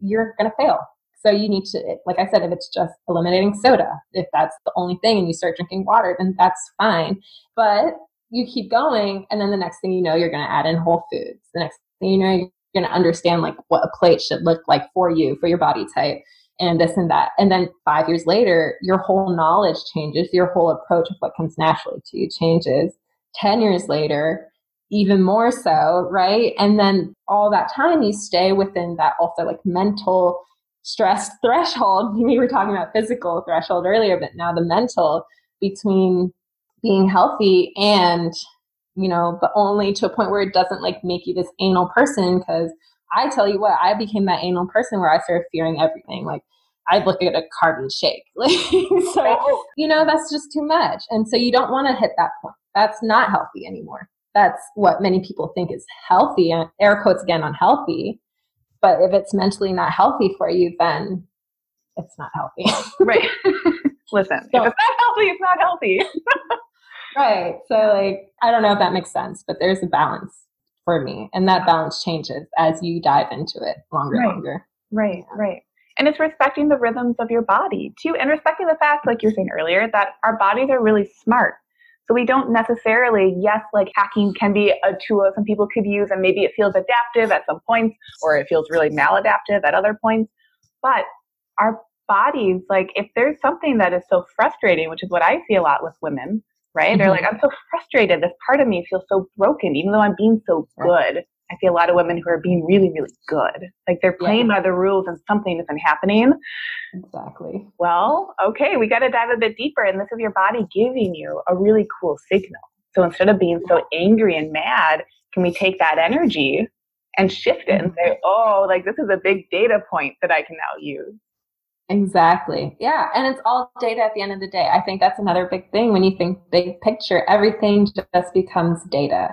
you're going to fail. So you need to, like I said, if it's just eliminating soda, if that's the only thing and you start drinking water, then that's fine. But you keep going, and then the next thing you know, you're going to add in whole foods. The next thing you know, you're going to understand like what a plate should look like for you, for your body type, and this and that. And then five years later, your whole knowledge changes, your whole approach of what comes naturally to you changes. 10 years later, even more so, right? And then all that time you stay within that also like mental stress threshold. We were talking about physical threshold earlier, but now the mental between being healthy and, you know, but only to a point where it doesn't like make you this anal person. Cause I tell you what, I became that anal person where I started fearing everything. Like, I'd look at a carbon shake. Like so, oh. you know, that's just too much. And so you don't want to hit that point. That's not healthy anymore that's what many people think is healthy and air quotes again on healthy but if it's mentally not healthy for you then it's not healthy right listen so, if it's not healthy it's not healthy right so like i don't know if that makes sense but there's a balance for me and that balance changes as you dive into it longer right. longer right yeah. right and it's respecting the rhythms of your body too and respecting the fact like you were saying earlier that our bodies are really smart so we don't necessarily, yes, like hacking can be a tool some people could use, and maybe it feels adaptive at some points, or it feels really maladaptive at other points. But our bodies, like if there's something that is so frustrating, which is what I see a lot with women, right? Mm-hmm. They're like, I'm so frustrated. This part of me feels so broken, even though I'm being so good. I see a lot of women who are being really, really good. Like they're playing yeah. by the rules and something isn't happening. Exactly. Well, okay, we got to dive a bit deeper. And this is your body giving you a really cool signal. So instead of being so angry and mad, can we take that energy and shift it and say, mm-hmm. oh, like this is a big data point that I can now use? Exactly. Yeah. And it's all data at the end of the day. I think that's another big thing when you think big picture, everything just becomes data.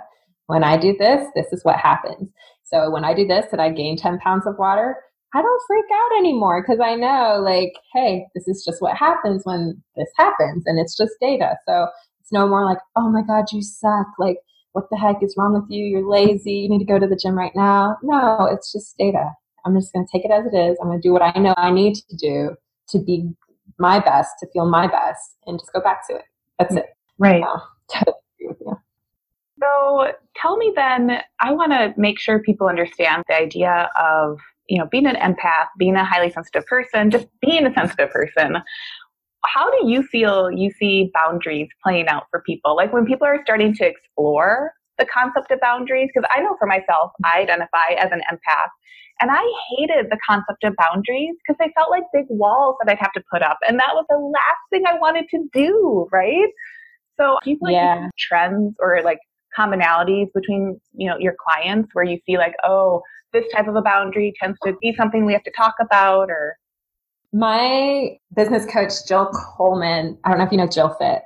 When I do this, this is what happens. So when I do this and I gain 10 pounds of water, I don't freak out anymore because I know, like, hey, this is just what happens when this happens and it's just data. So it's no more like, oh my God, you suck. Like, what the heck is wrong with you? You're lazy. You need to go to the gym right now. No, it's just data. I'm just going to take it as it is. I'm going to do what I know I need to do to be my best, to feel my best, and just go back to it. That's it. Right. you. So tell me then, I want to make sure people understand the idea of, you know, being an empath, being a highly sensitive person, just being a sensitive person. How do you feel you see boundaries playing out for people? Like when people are starting to explore the concept of boundaries, because I know for myself, I identify as an empath. And I hated the concept of boundaries because they felt like big walls that I'd have to put up. And that was the last thing I wanted to do, right? So do you feel like yeah. trends or like commonalities between you know your clients where you see like oh this type of a boundary tends to be something we have to talk about or My business coach, Jill Coleman, I don't know if you know Jill Fit.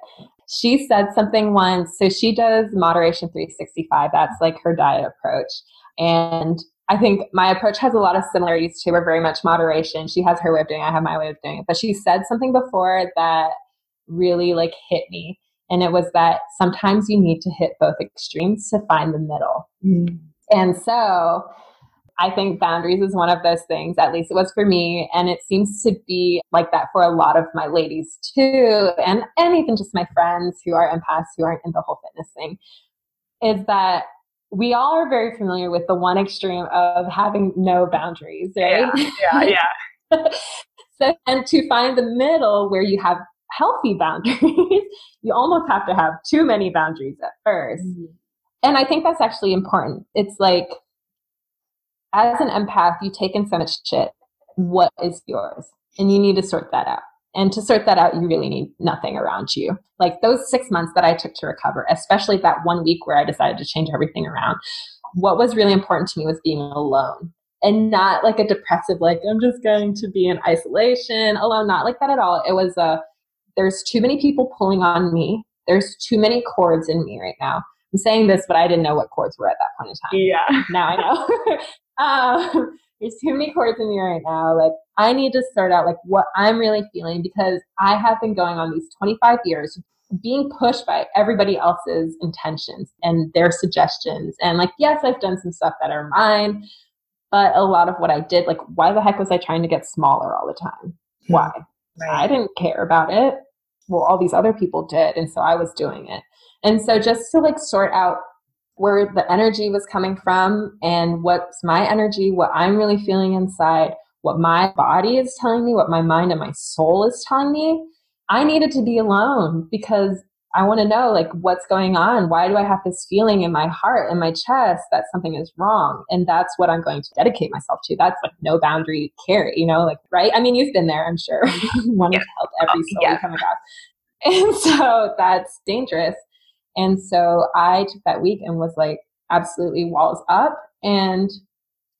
She said something once. So she does Moderation 365. That's like her diet approach. And I think my approach has a lot of similarities to her, very much moderation. She has her way of doing it, I have my way of doing it. But she said something before that really like hit me. And it was that sometimes you need to hit both extremes to find the middle. Mm. And so I think boundaries is one of those things, at least it was for me. And it seems to be like that for a lot of my ladies too. And, and even just my friends who are empaths who aren't in the whole fitness thing is that we all are very familiar with the one extreme of having no boundaries, right? Yeah, yeah. yeah. so, and to find the middle where you have healthy boundaries, you almost have to have too many boundaries at 1st mm-hmm. And I think that's actually important. It's like, as an empath, you take in so much shit. What is yours? And you need to sort that out. And to sort that out, you really need nothing around you. Like those six months that I took to recover, especially that one week where I decided to change everything around, what was really important to me was being alone and not like a depressive, like, I'm just going to be in isolation alone, not like that at all. It was a, there's too many people pulling on me. There's too many cords in me right now. I'm saying this, but I didn't know what cords were at that point in time. Yeah. Now I know. um, there's too many cords in me right now. Like I need to sort out like what I'm really feeling because I have been going on these 25 years being pushed by everybody else's intentions and their suggestions. And like, yes, I've done some stuff that are mine, but a lot of what I did, like, why the heck was I trying to get smaller all the time? Hmm. Why? Right. I didn't care about it. Well, all these other people did. And so I was doing it. And so just to like sort out where the energy was coming from and what's my energy, what I'm really feeling inside, what my body is telling me, what my mind and my soul is telling me. I needed to be alone because I want to know like what's going on. Why do I have this feeling in my heart and my chest that something is wrong? And that's what I'm going to dedicate myself to. That's like no boundary care, you know, like right? I mean, you've been there, I'm sure. One yeah. help every oh, soul yeah. you come across. And so that's dangerous. And so I took that week and was like absolutely walls up. And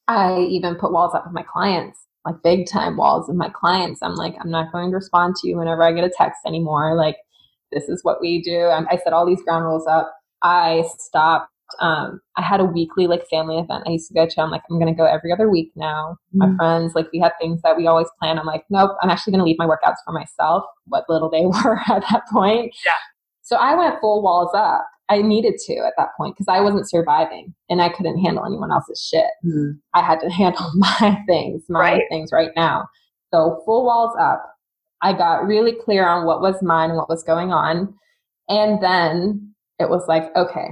I even put walls up with my clients, like big time walls with my clients. I'm like, I'm not going to respond to you whenever I get a text anymore. Like, this is what we do. I set all these ground rules up. I stopped. Um, I had a weekly like family event I used to go to. I'm like, I'm gonna go every other week now. Mm-hmm. My friends, like we had things that we always plan. I'm like, nope, I'm actually gonna leave my workouts for myself, what little they were at that point. Yeah. So I went full walls up. I needed to at that point because I wasn't surviving and I couldn't handle anyone else's shit. Mm. I had to handle my things, my right. things right now. So full walls up. I got really clear on what was mine and what was going on. And then it was like, okay,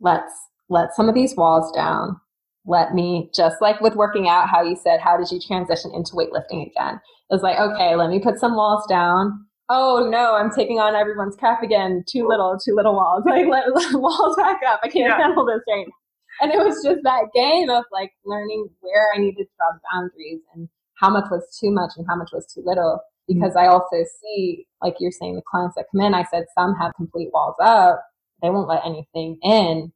let's let some of these walls down. Let me, just like with working out, how you said, how did you transition into weightlifting again? It was like, okay, let me put some walls down oh no, I'm taking on everyone's crap again. Too little, too little walls. Like let, let walls back up. I can't yeah. handle this right now. And it was just that game of like learning where I needed to draw the boundaries and how much was too much and how much was too little. Because mm-hmm. I also see, like you're saying, the clients that come in, I said some have complete walls up. They won't let anything in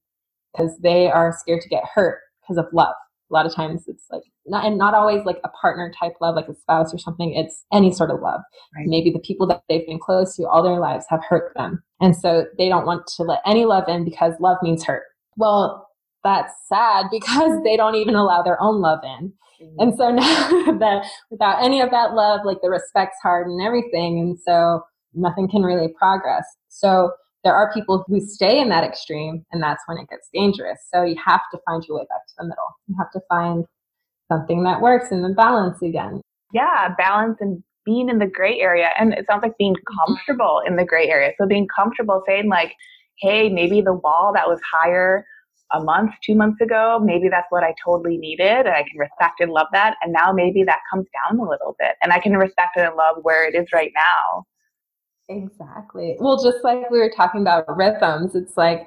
because they are scared to get hurt because of love a lot of times it's like not and not always like a partner type love like a spouse or something it's any sort of love right. maybe the people that they've been close to all their lives have hurt them and so they don't want to let any love in because love means hurt well that's sad because they don't even allow their own love in mm-hmm. and so now that without any of that love like the respect's hard and everything and so nothing can really progress so there are people who stay in that extreme and that's when it gets dangerous. So you have to find your way back to the middle. You have to find something that works and then balance again. Yeah balance and being in the gray area. And it sounds like being mm-hmm. comfortable in the gray area. So being comfortable saying like hey maybe the wall that was higher a month two months ago maybe that's what i totally needed and i can respect and love that. And now maybe that comes down a little bit and i can respect and love where it is right now Exactly. Well, just like we were talking about rhythms, it's like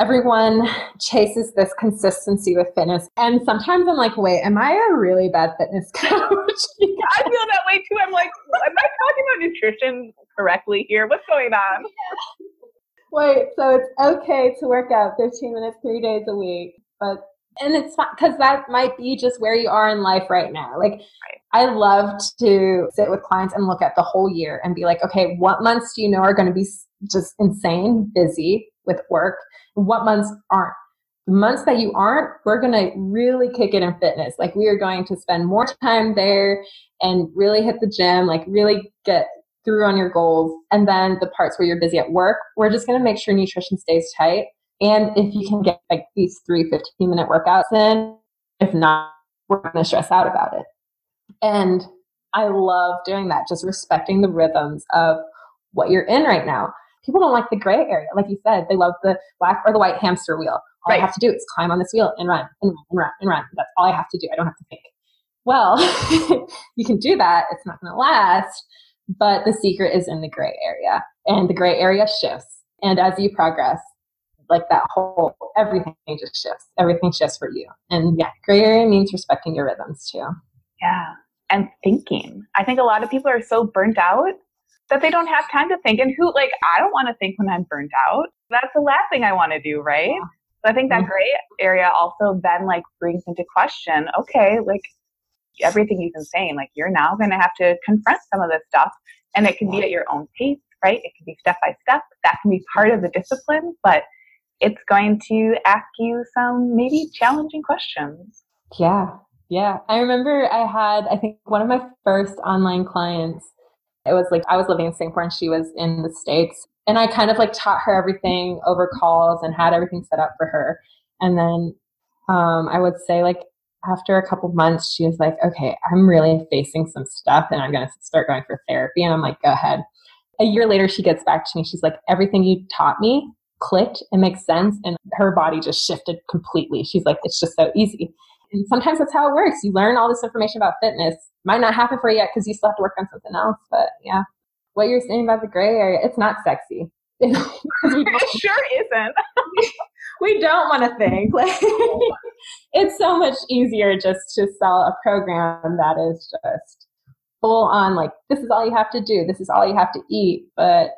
everyone chases this consistency with fitness. And sometimes I'm like, wait, am I a really bad fitness coach? I feel that way too. I'm like, am I talking about nutrition correctly here? What's going on? Wait, so it's okay to work out 15 minutes three days a week, but And it's because that might be just where you are in life right now. Like, right. I love to sit with clients and look at the whole year and be like, okay, what months do you know are going to be just insane busy with work? What months aren't? The months that you aren't, we're going to really kick it in fitness. Like, we are going to spend more time there and really hit the gym, like, really get through on your goals. And then the parts where you're busy at work, we're just going to make sure nutrition stays tight. And if you can get like these three 15 minute workouts in, if not, we're going to stress out about it. And I love doing that, just respecting the rhythms of what you're in right now. People don't like the gray area. Like you said, they love the black or the white hamster wheel. All right. I have to do is climb on this wheel and run and run and run and run. That's all I have to do. I don't have to think. Well, you can do that. It's not going to last. But the secret is in the gray area, and the gray area shifts. And as you progress, like that whole everything just shifts. Everything shifts for you. And yeah, gray area means respecting your rhythms too. Yeah. And thinking. I think a lot of people are so burnt out that they don't have time to think. And who, like, I don't want to think when I'm burnt out. That's the last thing I want to do, right? Yeah. So I think that mm-hmm. gray area also then like brings into question, okay, like everything you've been saying, like you're now going to have to confront some of this stuff and it can be at your own pace, right? It can be step by step. That can be part of the discipline, but it's going to ask you some maybe challenging questions. Yeah. Yeah. I remember I had, I think one of my first online clients, it was like I was living in Singapore and she was in the States. And I kind of like taught her everything over calls and had everything set up for her. And then um, I would say like after a couple months, she was like, okay, I'm really facing some stuff and I'm going to start going for therapy. And I'm like, go ahead. A year later, she gets back to me. She's like, everything you taught me clicked. It makes sense. And her body just shifted completely. She's like, it's just so easy. And sometimes that's how it works. You learn all this information about fitness. Might not happen for you yet because you still have to work on something else. But yeah, what you're saying about the gray area, it's not sexy. it sure isn't. we don't want to think. Like, it's so much easier just to sell a program that is just full on like this is all you have to do, this is all you have to eat, but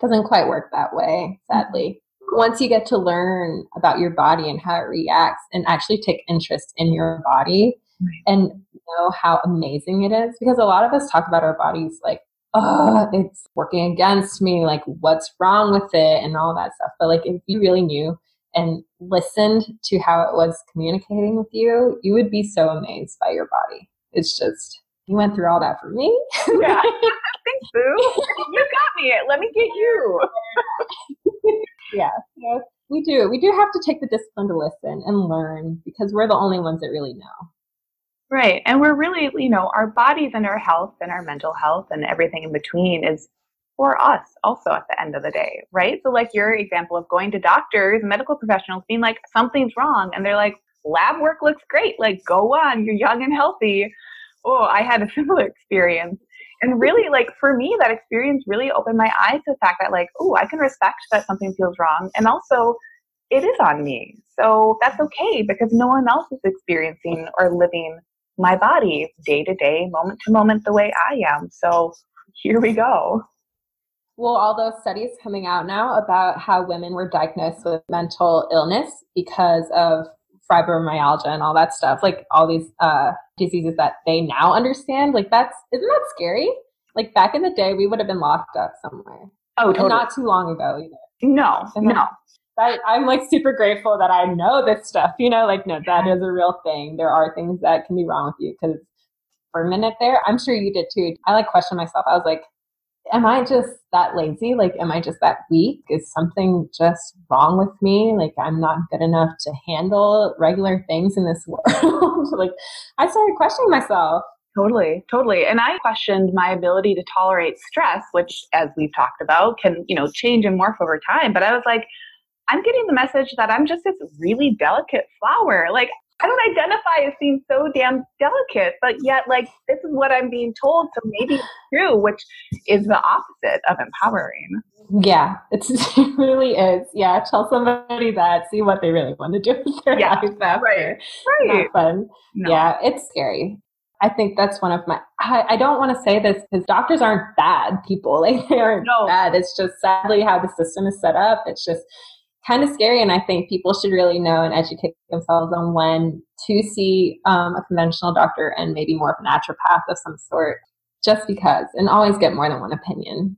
doesn't quite work that way, sadly. Mm-hmm. Once you get to learn about your body and how it reacts and actually take interest in your body and know how amazing it is, because a lot of us talk about our bodies like oh, it's working against me. Like, what's wrong with it? And all that stuff. But like, if you really knew and listened to how it was communicating with you, you would be so amazed by your body. It's just, you went through all that for me. yeah. Thanks, Boo. You got me. Let me get you. yeah. So we do. We do have to take the discipline to listen and learn because we're the only ones that really know. Right. And we're really, you know, our bodies and our health and our mental health and everything in between is for us also at the end of the day, right? So, like your example of going to doctors, medical professionals being like, something's wrong. And they're like, lab work looks great. Like, go on. You're young and healthy. Oh, I had a similar experience. And really, like, for me, that experience really opened my eyes to the fact that, like, oh, I can respect that something feels wrong. And also, it is on me. So that's okay because no one else is experiencing or living my body day to day, moment to moment, the way I am. So here we go. Well, all those studies coming out now about how women were diagnosed with mental illness because of fibromyalgia and all that stuff, like all these uh, diseases that they now understand. Like that's isn't that scary? Like back in the day, we would have been locked up somewhere. Oh, totally. And not too long ago either. No, no. I, I'm like super grateful that I know this stuff. You know, like no, that is a real thing. There are things that can be wrong with you because for a minute there, I'm sure you did too. I like questioned myself. I was like, am I just that lazy? Like, am I just that weak? Is something just wrong with me? Like, I'm not good enough to handle regular things in this world. like, I started questioning myself. Totally, totally. And I questioned my ability to tolerate stress, which, as we've talked about, can, you know, change and morph over time. But I was like, I'm getting the message that I'm just this really delicate flower. Like, I don't identify as being so damn delicate, but yet, like, this is what I'm being told. So maybe it's true, which is the opposite of empowering. Yeah, it's, it really is. Yeah, tell somebody that, see what they really want to do with their yeah, life after. Right. right. Not fun. No. Yeah, it's scary. I think that's one of my. I, I don't want to say this because doctors aren't bad people. Like they aren't no. bad. It's just sadly how the system is set up. It's just kind of scary. And I think people should really know and educate themselves on when to see um, a conventional doctor and maybe more of a naturopath of some sort, just because, and always get more than one opinion.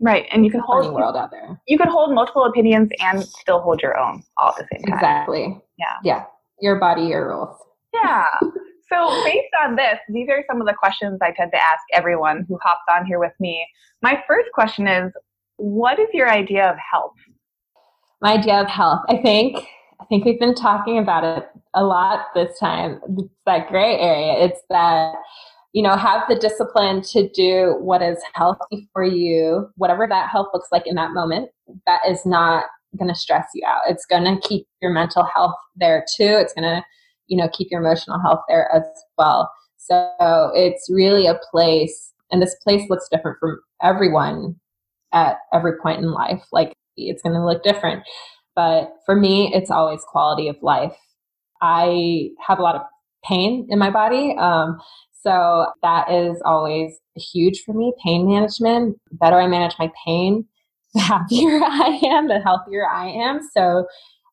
Right, and you can hold world out there. You can hold multiple opinions and still hold your own all at the same time. Exactly. Yeah. Yeah. Your body, your rules. Yeah. So, based on this, these are some of the questions I tend to ask everyone who hops on here with me. My first question is What is your idea of health? My idea of health, I think, I think we've been talking about it a lot this time. It's that gray area. It's that, you know, have the discipline to do what is healthy for you, whatever that health looks like in that moment. That is not going to stress you out. It's going to keep your mental health there too. It's going to you know keep your emotional health there as well so it's really a place and this place looks different from everyone at every point in life like it's going to look different but for me it's always quality of life i have a lot of pain in my body um, so that is always huge for me pain management the better i manage my pain the happier i am the healthier i am so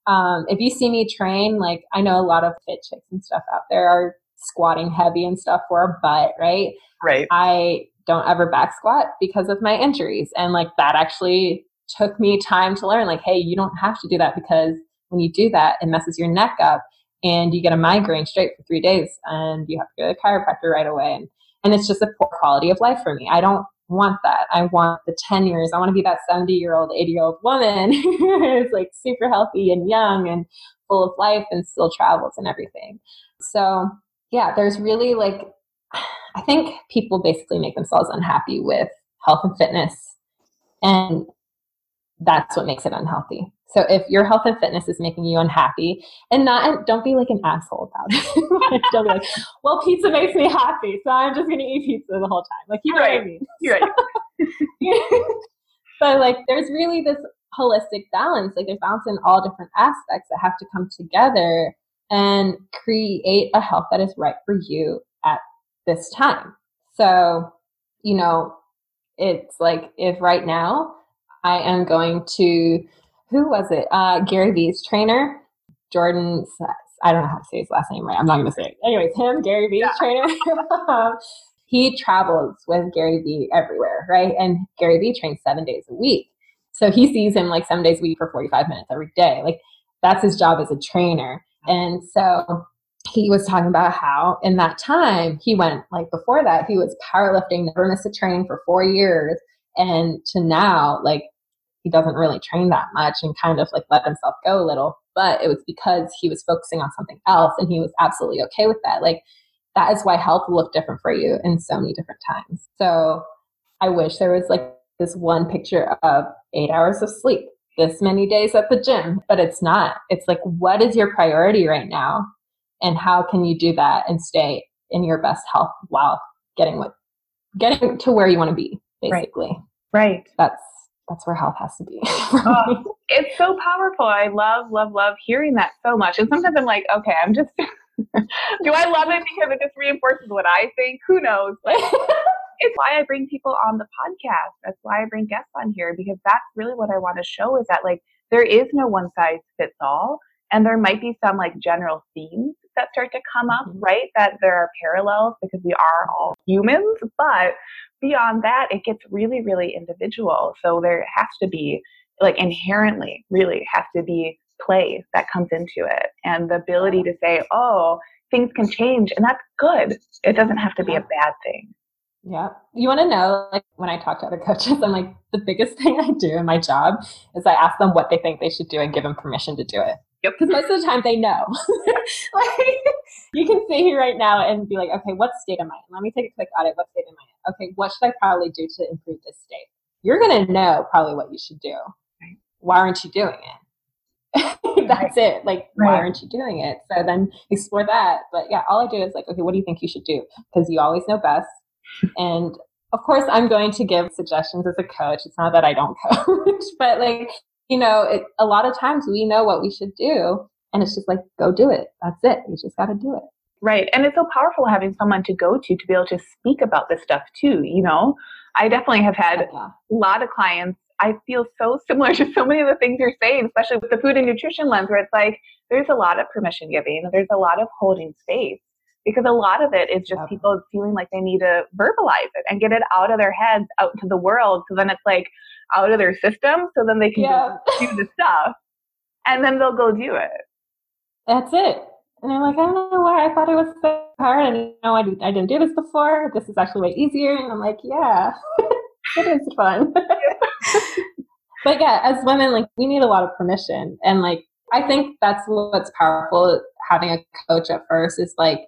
um, if you see me train, like I know a lot of fit chicks and stuff out there are squatting heavy and stuff for a butt, right? Right. I don't ever back squat because of my injuries. And like that actually took me time to learn, like, hey, you don't have to do that because when you do that, it messes your neck up and you get a migraine straight for three days and you have to go to the chiropractor right away. And, and it's just a poor quality of life for me. I don't want that. I want the 10 years. I want to be that 70 year old, 80 year old woman who's like super healthy and young and full of life and still travels and everything. So, yeah, there's really like, I think people basically make themselves unhappy with health and fitness. And that's what makes it unhealthy. So if your health and fitness is making you unhappy, and not don't be like an asshole about it. don't be like, well, pizza makes me happy, so I'm just gonna eat pizza the whole time. Like you know right. what I mean? You're right. but like there's really this holistic balance. Like there's balance in all different aspects that have to come together and create a health that is right for you at this time. So, you know, it's like if right now I am going to who was it? Uh, Gary Vee's trainer, Jordan. I don't know how to say his last name right. I'm not going to say it. Anyways, him, Gary Vee's yeah. trainer. he travels with Gary Vee everywhere, right? And Gary Vee trains seven days a week. So he sees him like seven days a week for 45 minutes every day. Like that's his job as a trainer. And so he was talking about how in that time he went like before that he was powerlifting, never missed a training for four years. And to now, like he doesn't really train that much and kind of like let himself go a little. But it was because he was focusing on something else and he was absolutely okay with that. Like that is why health will look different for you in so many different times. So I wish there was like this one picture of eight hours of sleep, this many days at the gym, but it's not. It's like, what is your priority right now? And how can you do that and stay in your best health while getting what getting to where you want to be, basically. Right. right. That's that's where health has to be. oh, it's so powerful. I love, love, love hearing that so much. And sometimes I'm like, okay, I'm just, do I love it because it just reinforces what I think? Who knows? it's why I bring people on the podcast. That's why I bring guests on here because that's really what I want to show is that like there is no one size fits all. And there might be some like general themes that start to come up, mm-hmm. right? That there are parallels because we are all humans, but beyond that, it gets really, really individual. So there has to be, like, inherently, really has to be play that comes into it and the ability to say, oh, things can change, and that's good. It doesn't have to be a bad thing. Yeah. You want to know, like, when I talk to other coaches, I'm like, the biggest thing I do in my job is I ask them what they think they should do and give them permission to do it. Yep. Because most of the time they know. like, you can sit here right now and be like, okay, what state am I in? Let me take a quick audit. What state am I in? Okay, what should I probably do to improve this state? You're going to know probably what you should do. Right. Why aren't you doing it? That's right. it. Like, right. why aren't you doing it? So then explore that. But yeah, all I do is like, okay, what do you think you should do? Because you always know best. And of course, I'm going to give suggestions as a coach. It's not that I don't coach, but like, you know, it, a lot of times we know what we should do, and it's just like, go do it. That's it. You just got to do it. Right. And it's so powerful having someone to go to to be able to speak about this stuff too, you know? I definitely have had Yeah. a lot of clients. I feel so similar to so many of the things you're saying, especially with the food and nutrition lens, where it's like there's a lot of permission giving, there's a lot of holding space. Because a lot of it is just Yep. people feeling like they need to verbalize it and get it out of their heads, out into the world. So then it's like out of their system. So then they can Yeah. do the stuff. And then they'll go do it. That's it. And I'm like, I don't know why I thought it was so hard. And you know, I, did, I didn't do this before. This is actually way easier. And I'm like, yeah, it is fun. but yeah, as women, like we need a lot of permission. And like, I think that's what's powerful having a coach at first is like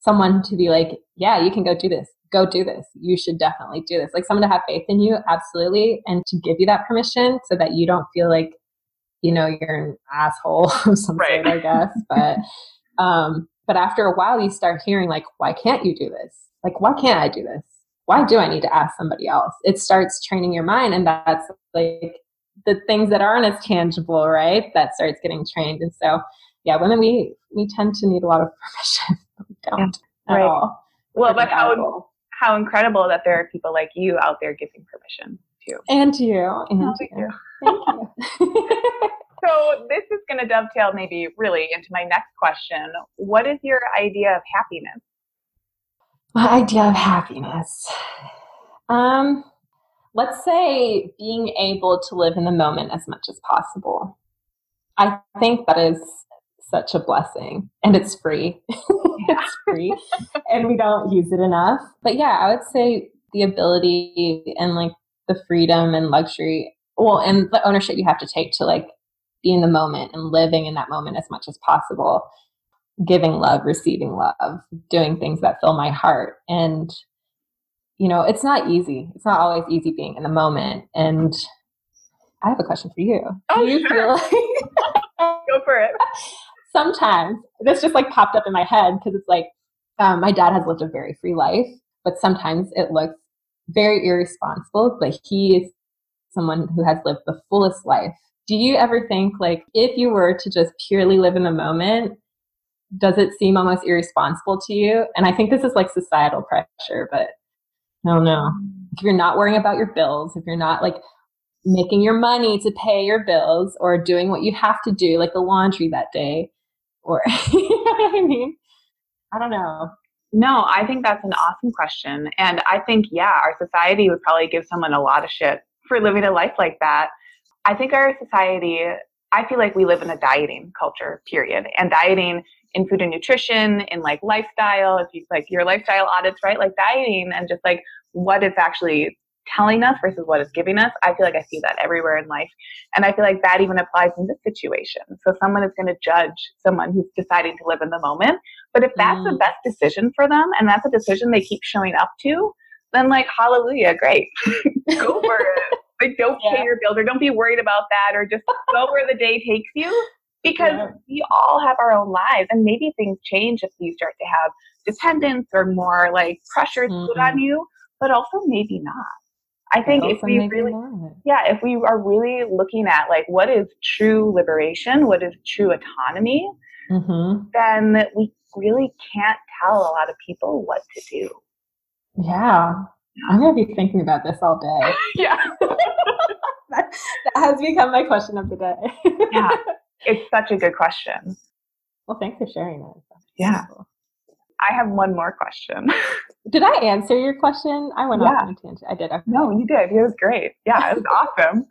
someone to be like, yeah, you can go do this. Go do this. You should definitely do this. Like someone to have faith in you, absolutely. And to give you that permission so that you don't feel like, you know, you're an asshole of some Right. sort, I guess. But um, but after a while, you start hearing like, why can't you do this? Like, why can't I do this? Why do I need to ask somebody else? It starts training your mind, and that's like the things that aren't as tangible, right? That starts getting trained, and so yeah, women we we tend to need a lot of permission. we don't at right. all. Well, but how powerful. How incredible that there are people like you out there giving permission too. and you and Oh, you. you. Thank you. So this is going to dovetail maybe really into my next question. What is your idea of happiness? My idea of happiness. Um, let's say being able to live in the moment as much as possible. I think that is such a blessing and it's free. it's free and we don't use it enough. But yeah, I would say the ability and like the freedom and luxury, well, and the ownership you have to take to like be in the moment and living in that moment as much as possible giving love, receiving love, doing things that fill my heart. And, you know, it's not easy. It's not always easy being in the moment. And I have a question for you. Oh, Do you sure. feel like Go for it. sometimes this just like popped up in my head because it's like um, my dad has lived a very free life, but sometimes it looks very irresponsible. But he is someone who has lived the fullest life. Do you ever think like if you were to just purely live in the moment, does it seem almost irresponsible to you? And I think this is like societal pressure, but I don't know. If you're not worrying about your bills, if you're not like making your money to pay your bills or doing what you have to do, like the laundry that day, or you know what I mean? I don't know. No, I think that's an awesome question. And I think, yeah, our society would probably give someone a lot of shit for living a life like that. I think our society, I feel like we live in a dieting culture, period. And dieting in food and nutrition, in like lifestyle, if you like your lifestyle audits, right? Like dieting and just like what it's actually telling us versus what it's giving us. I feel like I see that everywhere in life. And I feel like that even applies in this situation. So someone is going to judge someone who's deciding to live in the moment. But if that's the Mm. best decision for them and that's a decision they keep showing up to, then like hallelujah, great. Go for it. Like don't Yeah. pay your bills or don't be worried about that or just go where the day takes you. Because Yeah. we all have our own lives and maybe things change if you start to have dependence or more like pressures put on you, but also maybe not. I think if we really yeah, if we are really looking at like what is true liberation, what is true autonomy, Mhm. then we really can't tell a lot of people what to do. Yeah. I'm to be thinking about this all day. Yeah. that has become my question of the day. Yeah. It's such a good question. Well, thanks for sharing that. Yeah. I have one more question. Did I answer your question? I went Yeah. off on a tangent. I did. Okay. No, you did. It was great. Yeah, it was awesome.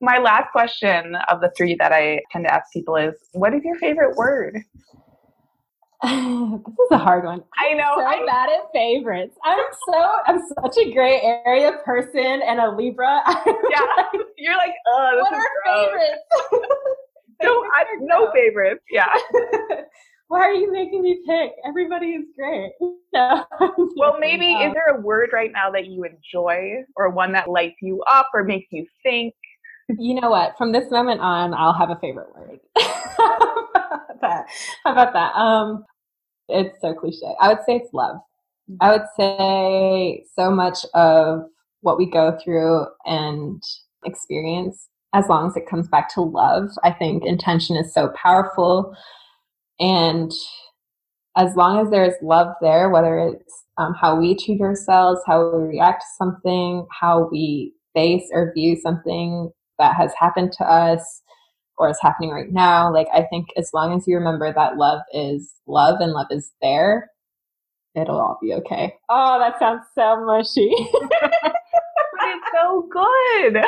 My last question of the three that I tend to ask people is what is your favorite word? this is a hard one. I know. so I, bad at favorites. I'm so I'm such a gray area person and a Libra. yeah. You're like, oh, this what are gross. favorites? No, I, no favorites. Yeah. Why are you making me pick? Everybody is great. Well, maybe Um, is there a word right now that you enjoy or one that lights you up or makes you think? you know what? From this moment on, I'll have a favorite word. How about that? How about that? Um, it's so cliche. I would say it's love. I would say so much of what we go through and experience, as long as it comes back to love, I think intention is so powerful. And as long as there's love there, whether it's um, how we treat ourselves, how we react to something, how we face or view something that has happened to us or is happening right now, like I think as long as you remember that love is love and love is there, it'll all be okay. Oh, that sounds so mushy. but it's so good.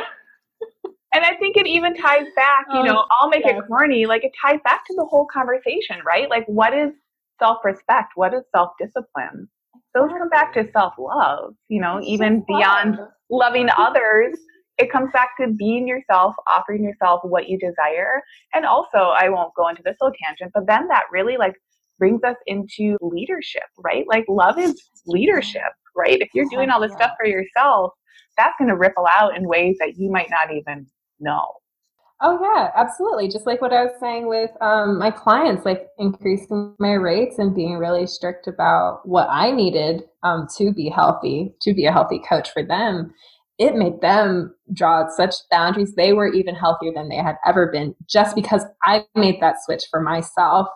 And I think it even ties back, you know, oh, I'll make yes. it corny, like it ties back to the whole conversation, right? Like what is self respect? What is self discipline? Those come back to self love, you know, even beyond loving others. It comes back to being yourself, offering yourself what you desire. And also, I won't go into this little tangent, but then that really like brings us into leadership, right? Like love is leadership, right? If you're doing all this stuff for yourself, that's going to ripple out in ways that you might not even know. Oh yeah, absolutely. Just like what I was saying with um, my clients, like increasing my rates and being really strict about what I needed um, to be healthy, to be a healthy coach for them. It made them draw such boundaries. They were even healthier than they had ever been, just because I made that switch for myself.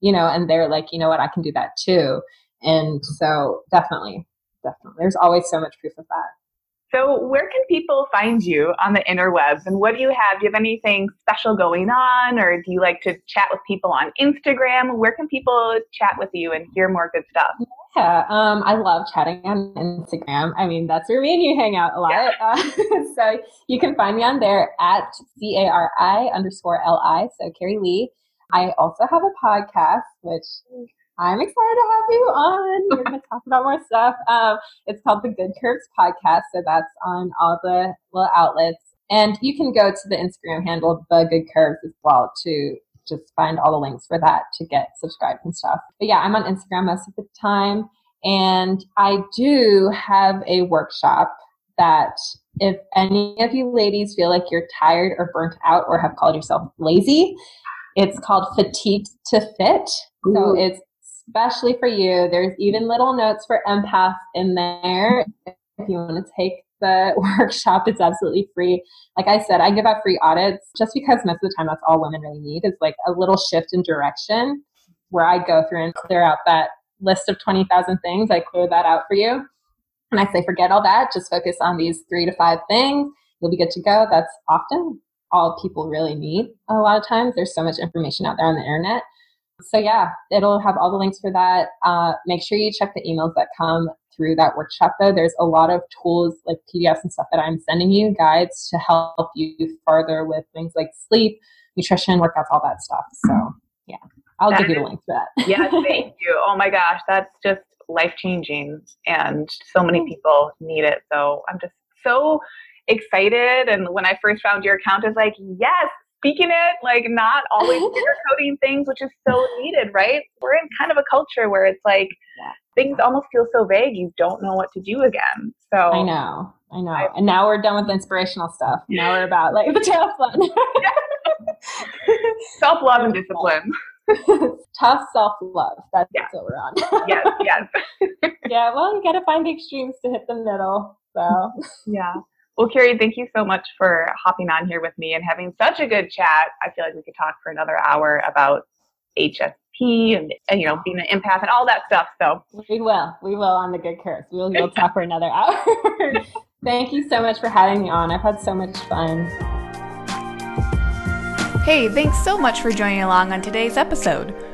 You know, and they're like, you know what, I can do that too. And so, definitely, definitely, there's always so much proof of that. So, where can people find you on the interwebs and what do you have? Do you have anything special going on or do you like to chat with people on Instagram? Where can people chat with you and hear more good stuff? Yeah, um, I love chatting on Instagram. I mean, that's where me and you hang out a lot. Yeah. Uh, so, you can find me on there at C A R I underscore L I, so Cari Li. I also have a podcast, which I'm excited to have you on. We're going to talk about more stuff. Um, it's called the Good Curves Podcast. So that's on all the little outlets. And you can go to the Instagram handle, The Good Curves, as well, to just find all the links for that to get subscribed and stuff. But yeah, I'm on Instagram most of the time. And I do have a workshop that if any of you ladies feel like you're tired or burnt out or have called yourself lazy, it's called Fatigued to Fit. So it's especially for you. There's even little notes for empaths in there. If you want to take the workshop, it's absolutely free. Like I said, I give out free audits just because most of the time that's all women really need is like a little shift in direction where I go through and clear out that list of 20,000 things. I clear that out for you. And I say, forget all that, just focus on these three to five things. You'll be good to go. That's often all people really need a lot of times. There's so much information out there on the internet. So yeah, it'll have all the links for that. Uh, make sure you check the emails that come through that workshop though. There's a lot of tools like PDFs and stuff that I'm sending you, guides to help you further with things like sleep, nutrition, workouts, all that stuff. So yeah, I'll that give you the link for that. yeah, thank you. Oh my gosh, that's just life changing and so many people need it. So I'm just so excited. And when I first found your account, I was like, yes, speaking it, like not always sugarcoating things, which is so needed, right? We're in kind of a culture where it's like yeah. things almost feel so vague, you don't know what to do again. So I know, I know. I, and now we're done with inspirational stuff. Now we're about like the tail fun. self love and discipline. tough self love. That's yeah. what we're on. yes, yes. yeah, well, you got to find the extremes to hit the middle. So, yeah. Well, Cari, thank you so much for hopping on here with me and having such a good chat. I feel like we could talk for another hour about HSP and, and you know being an empath and all that stuff. So we will, we will on the good curves. We will we'll talk for another hour. thank you so much for having me on. I've had so much fun. Hey, thanks so much for joining along on today's episode.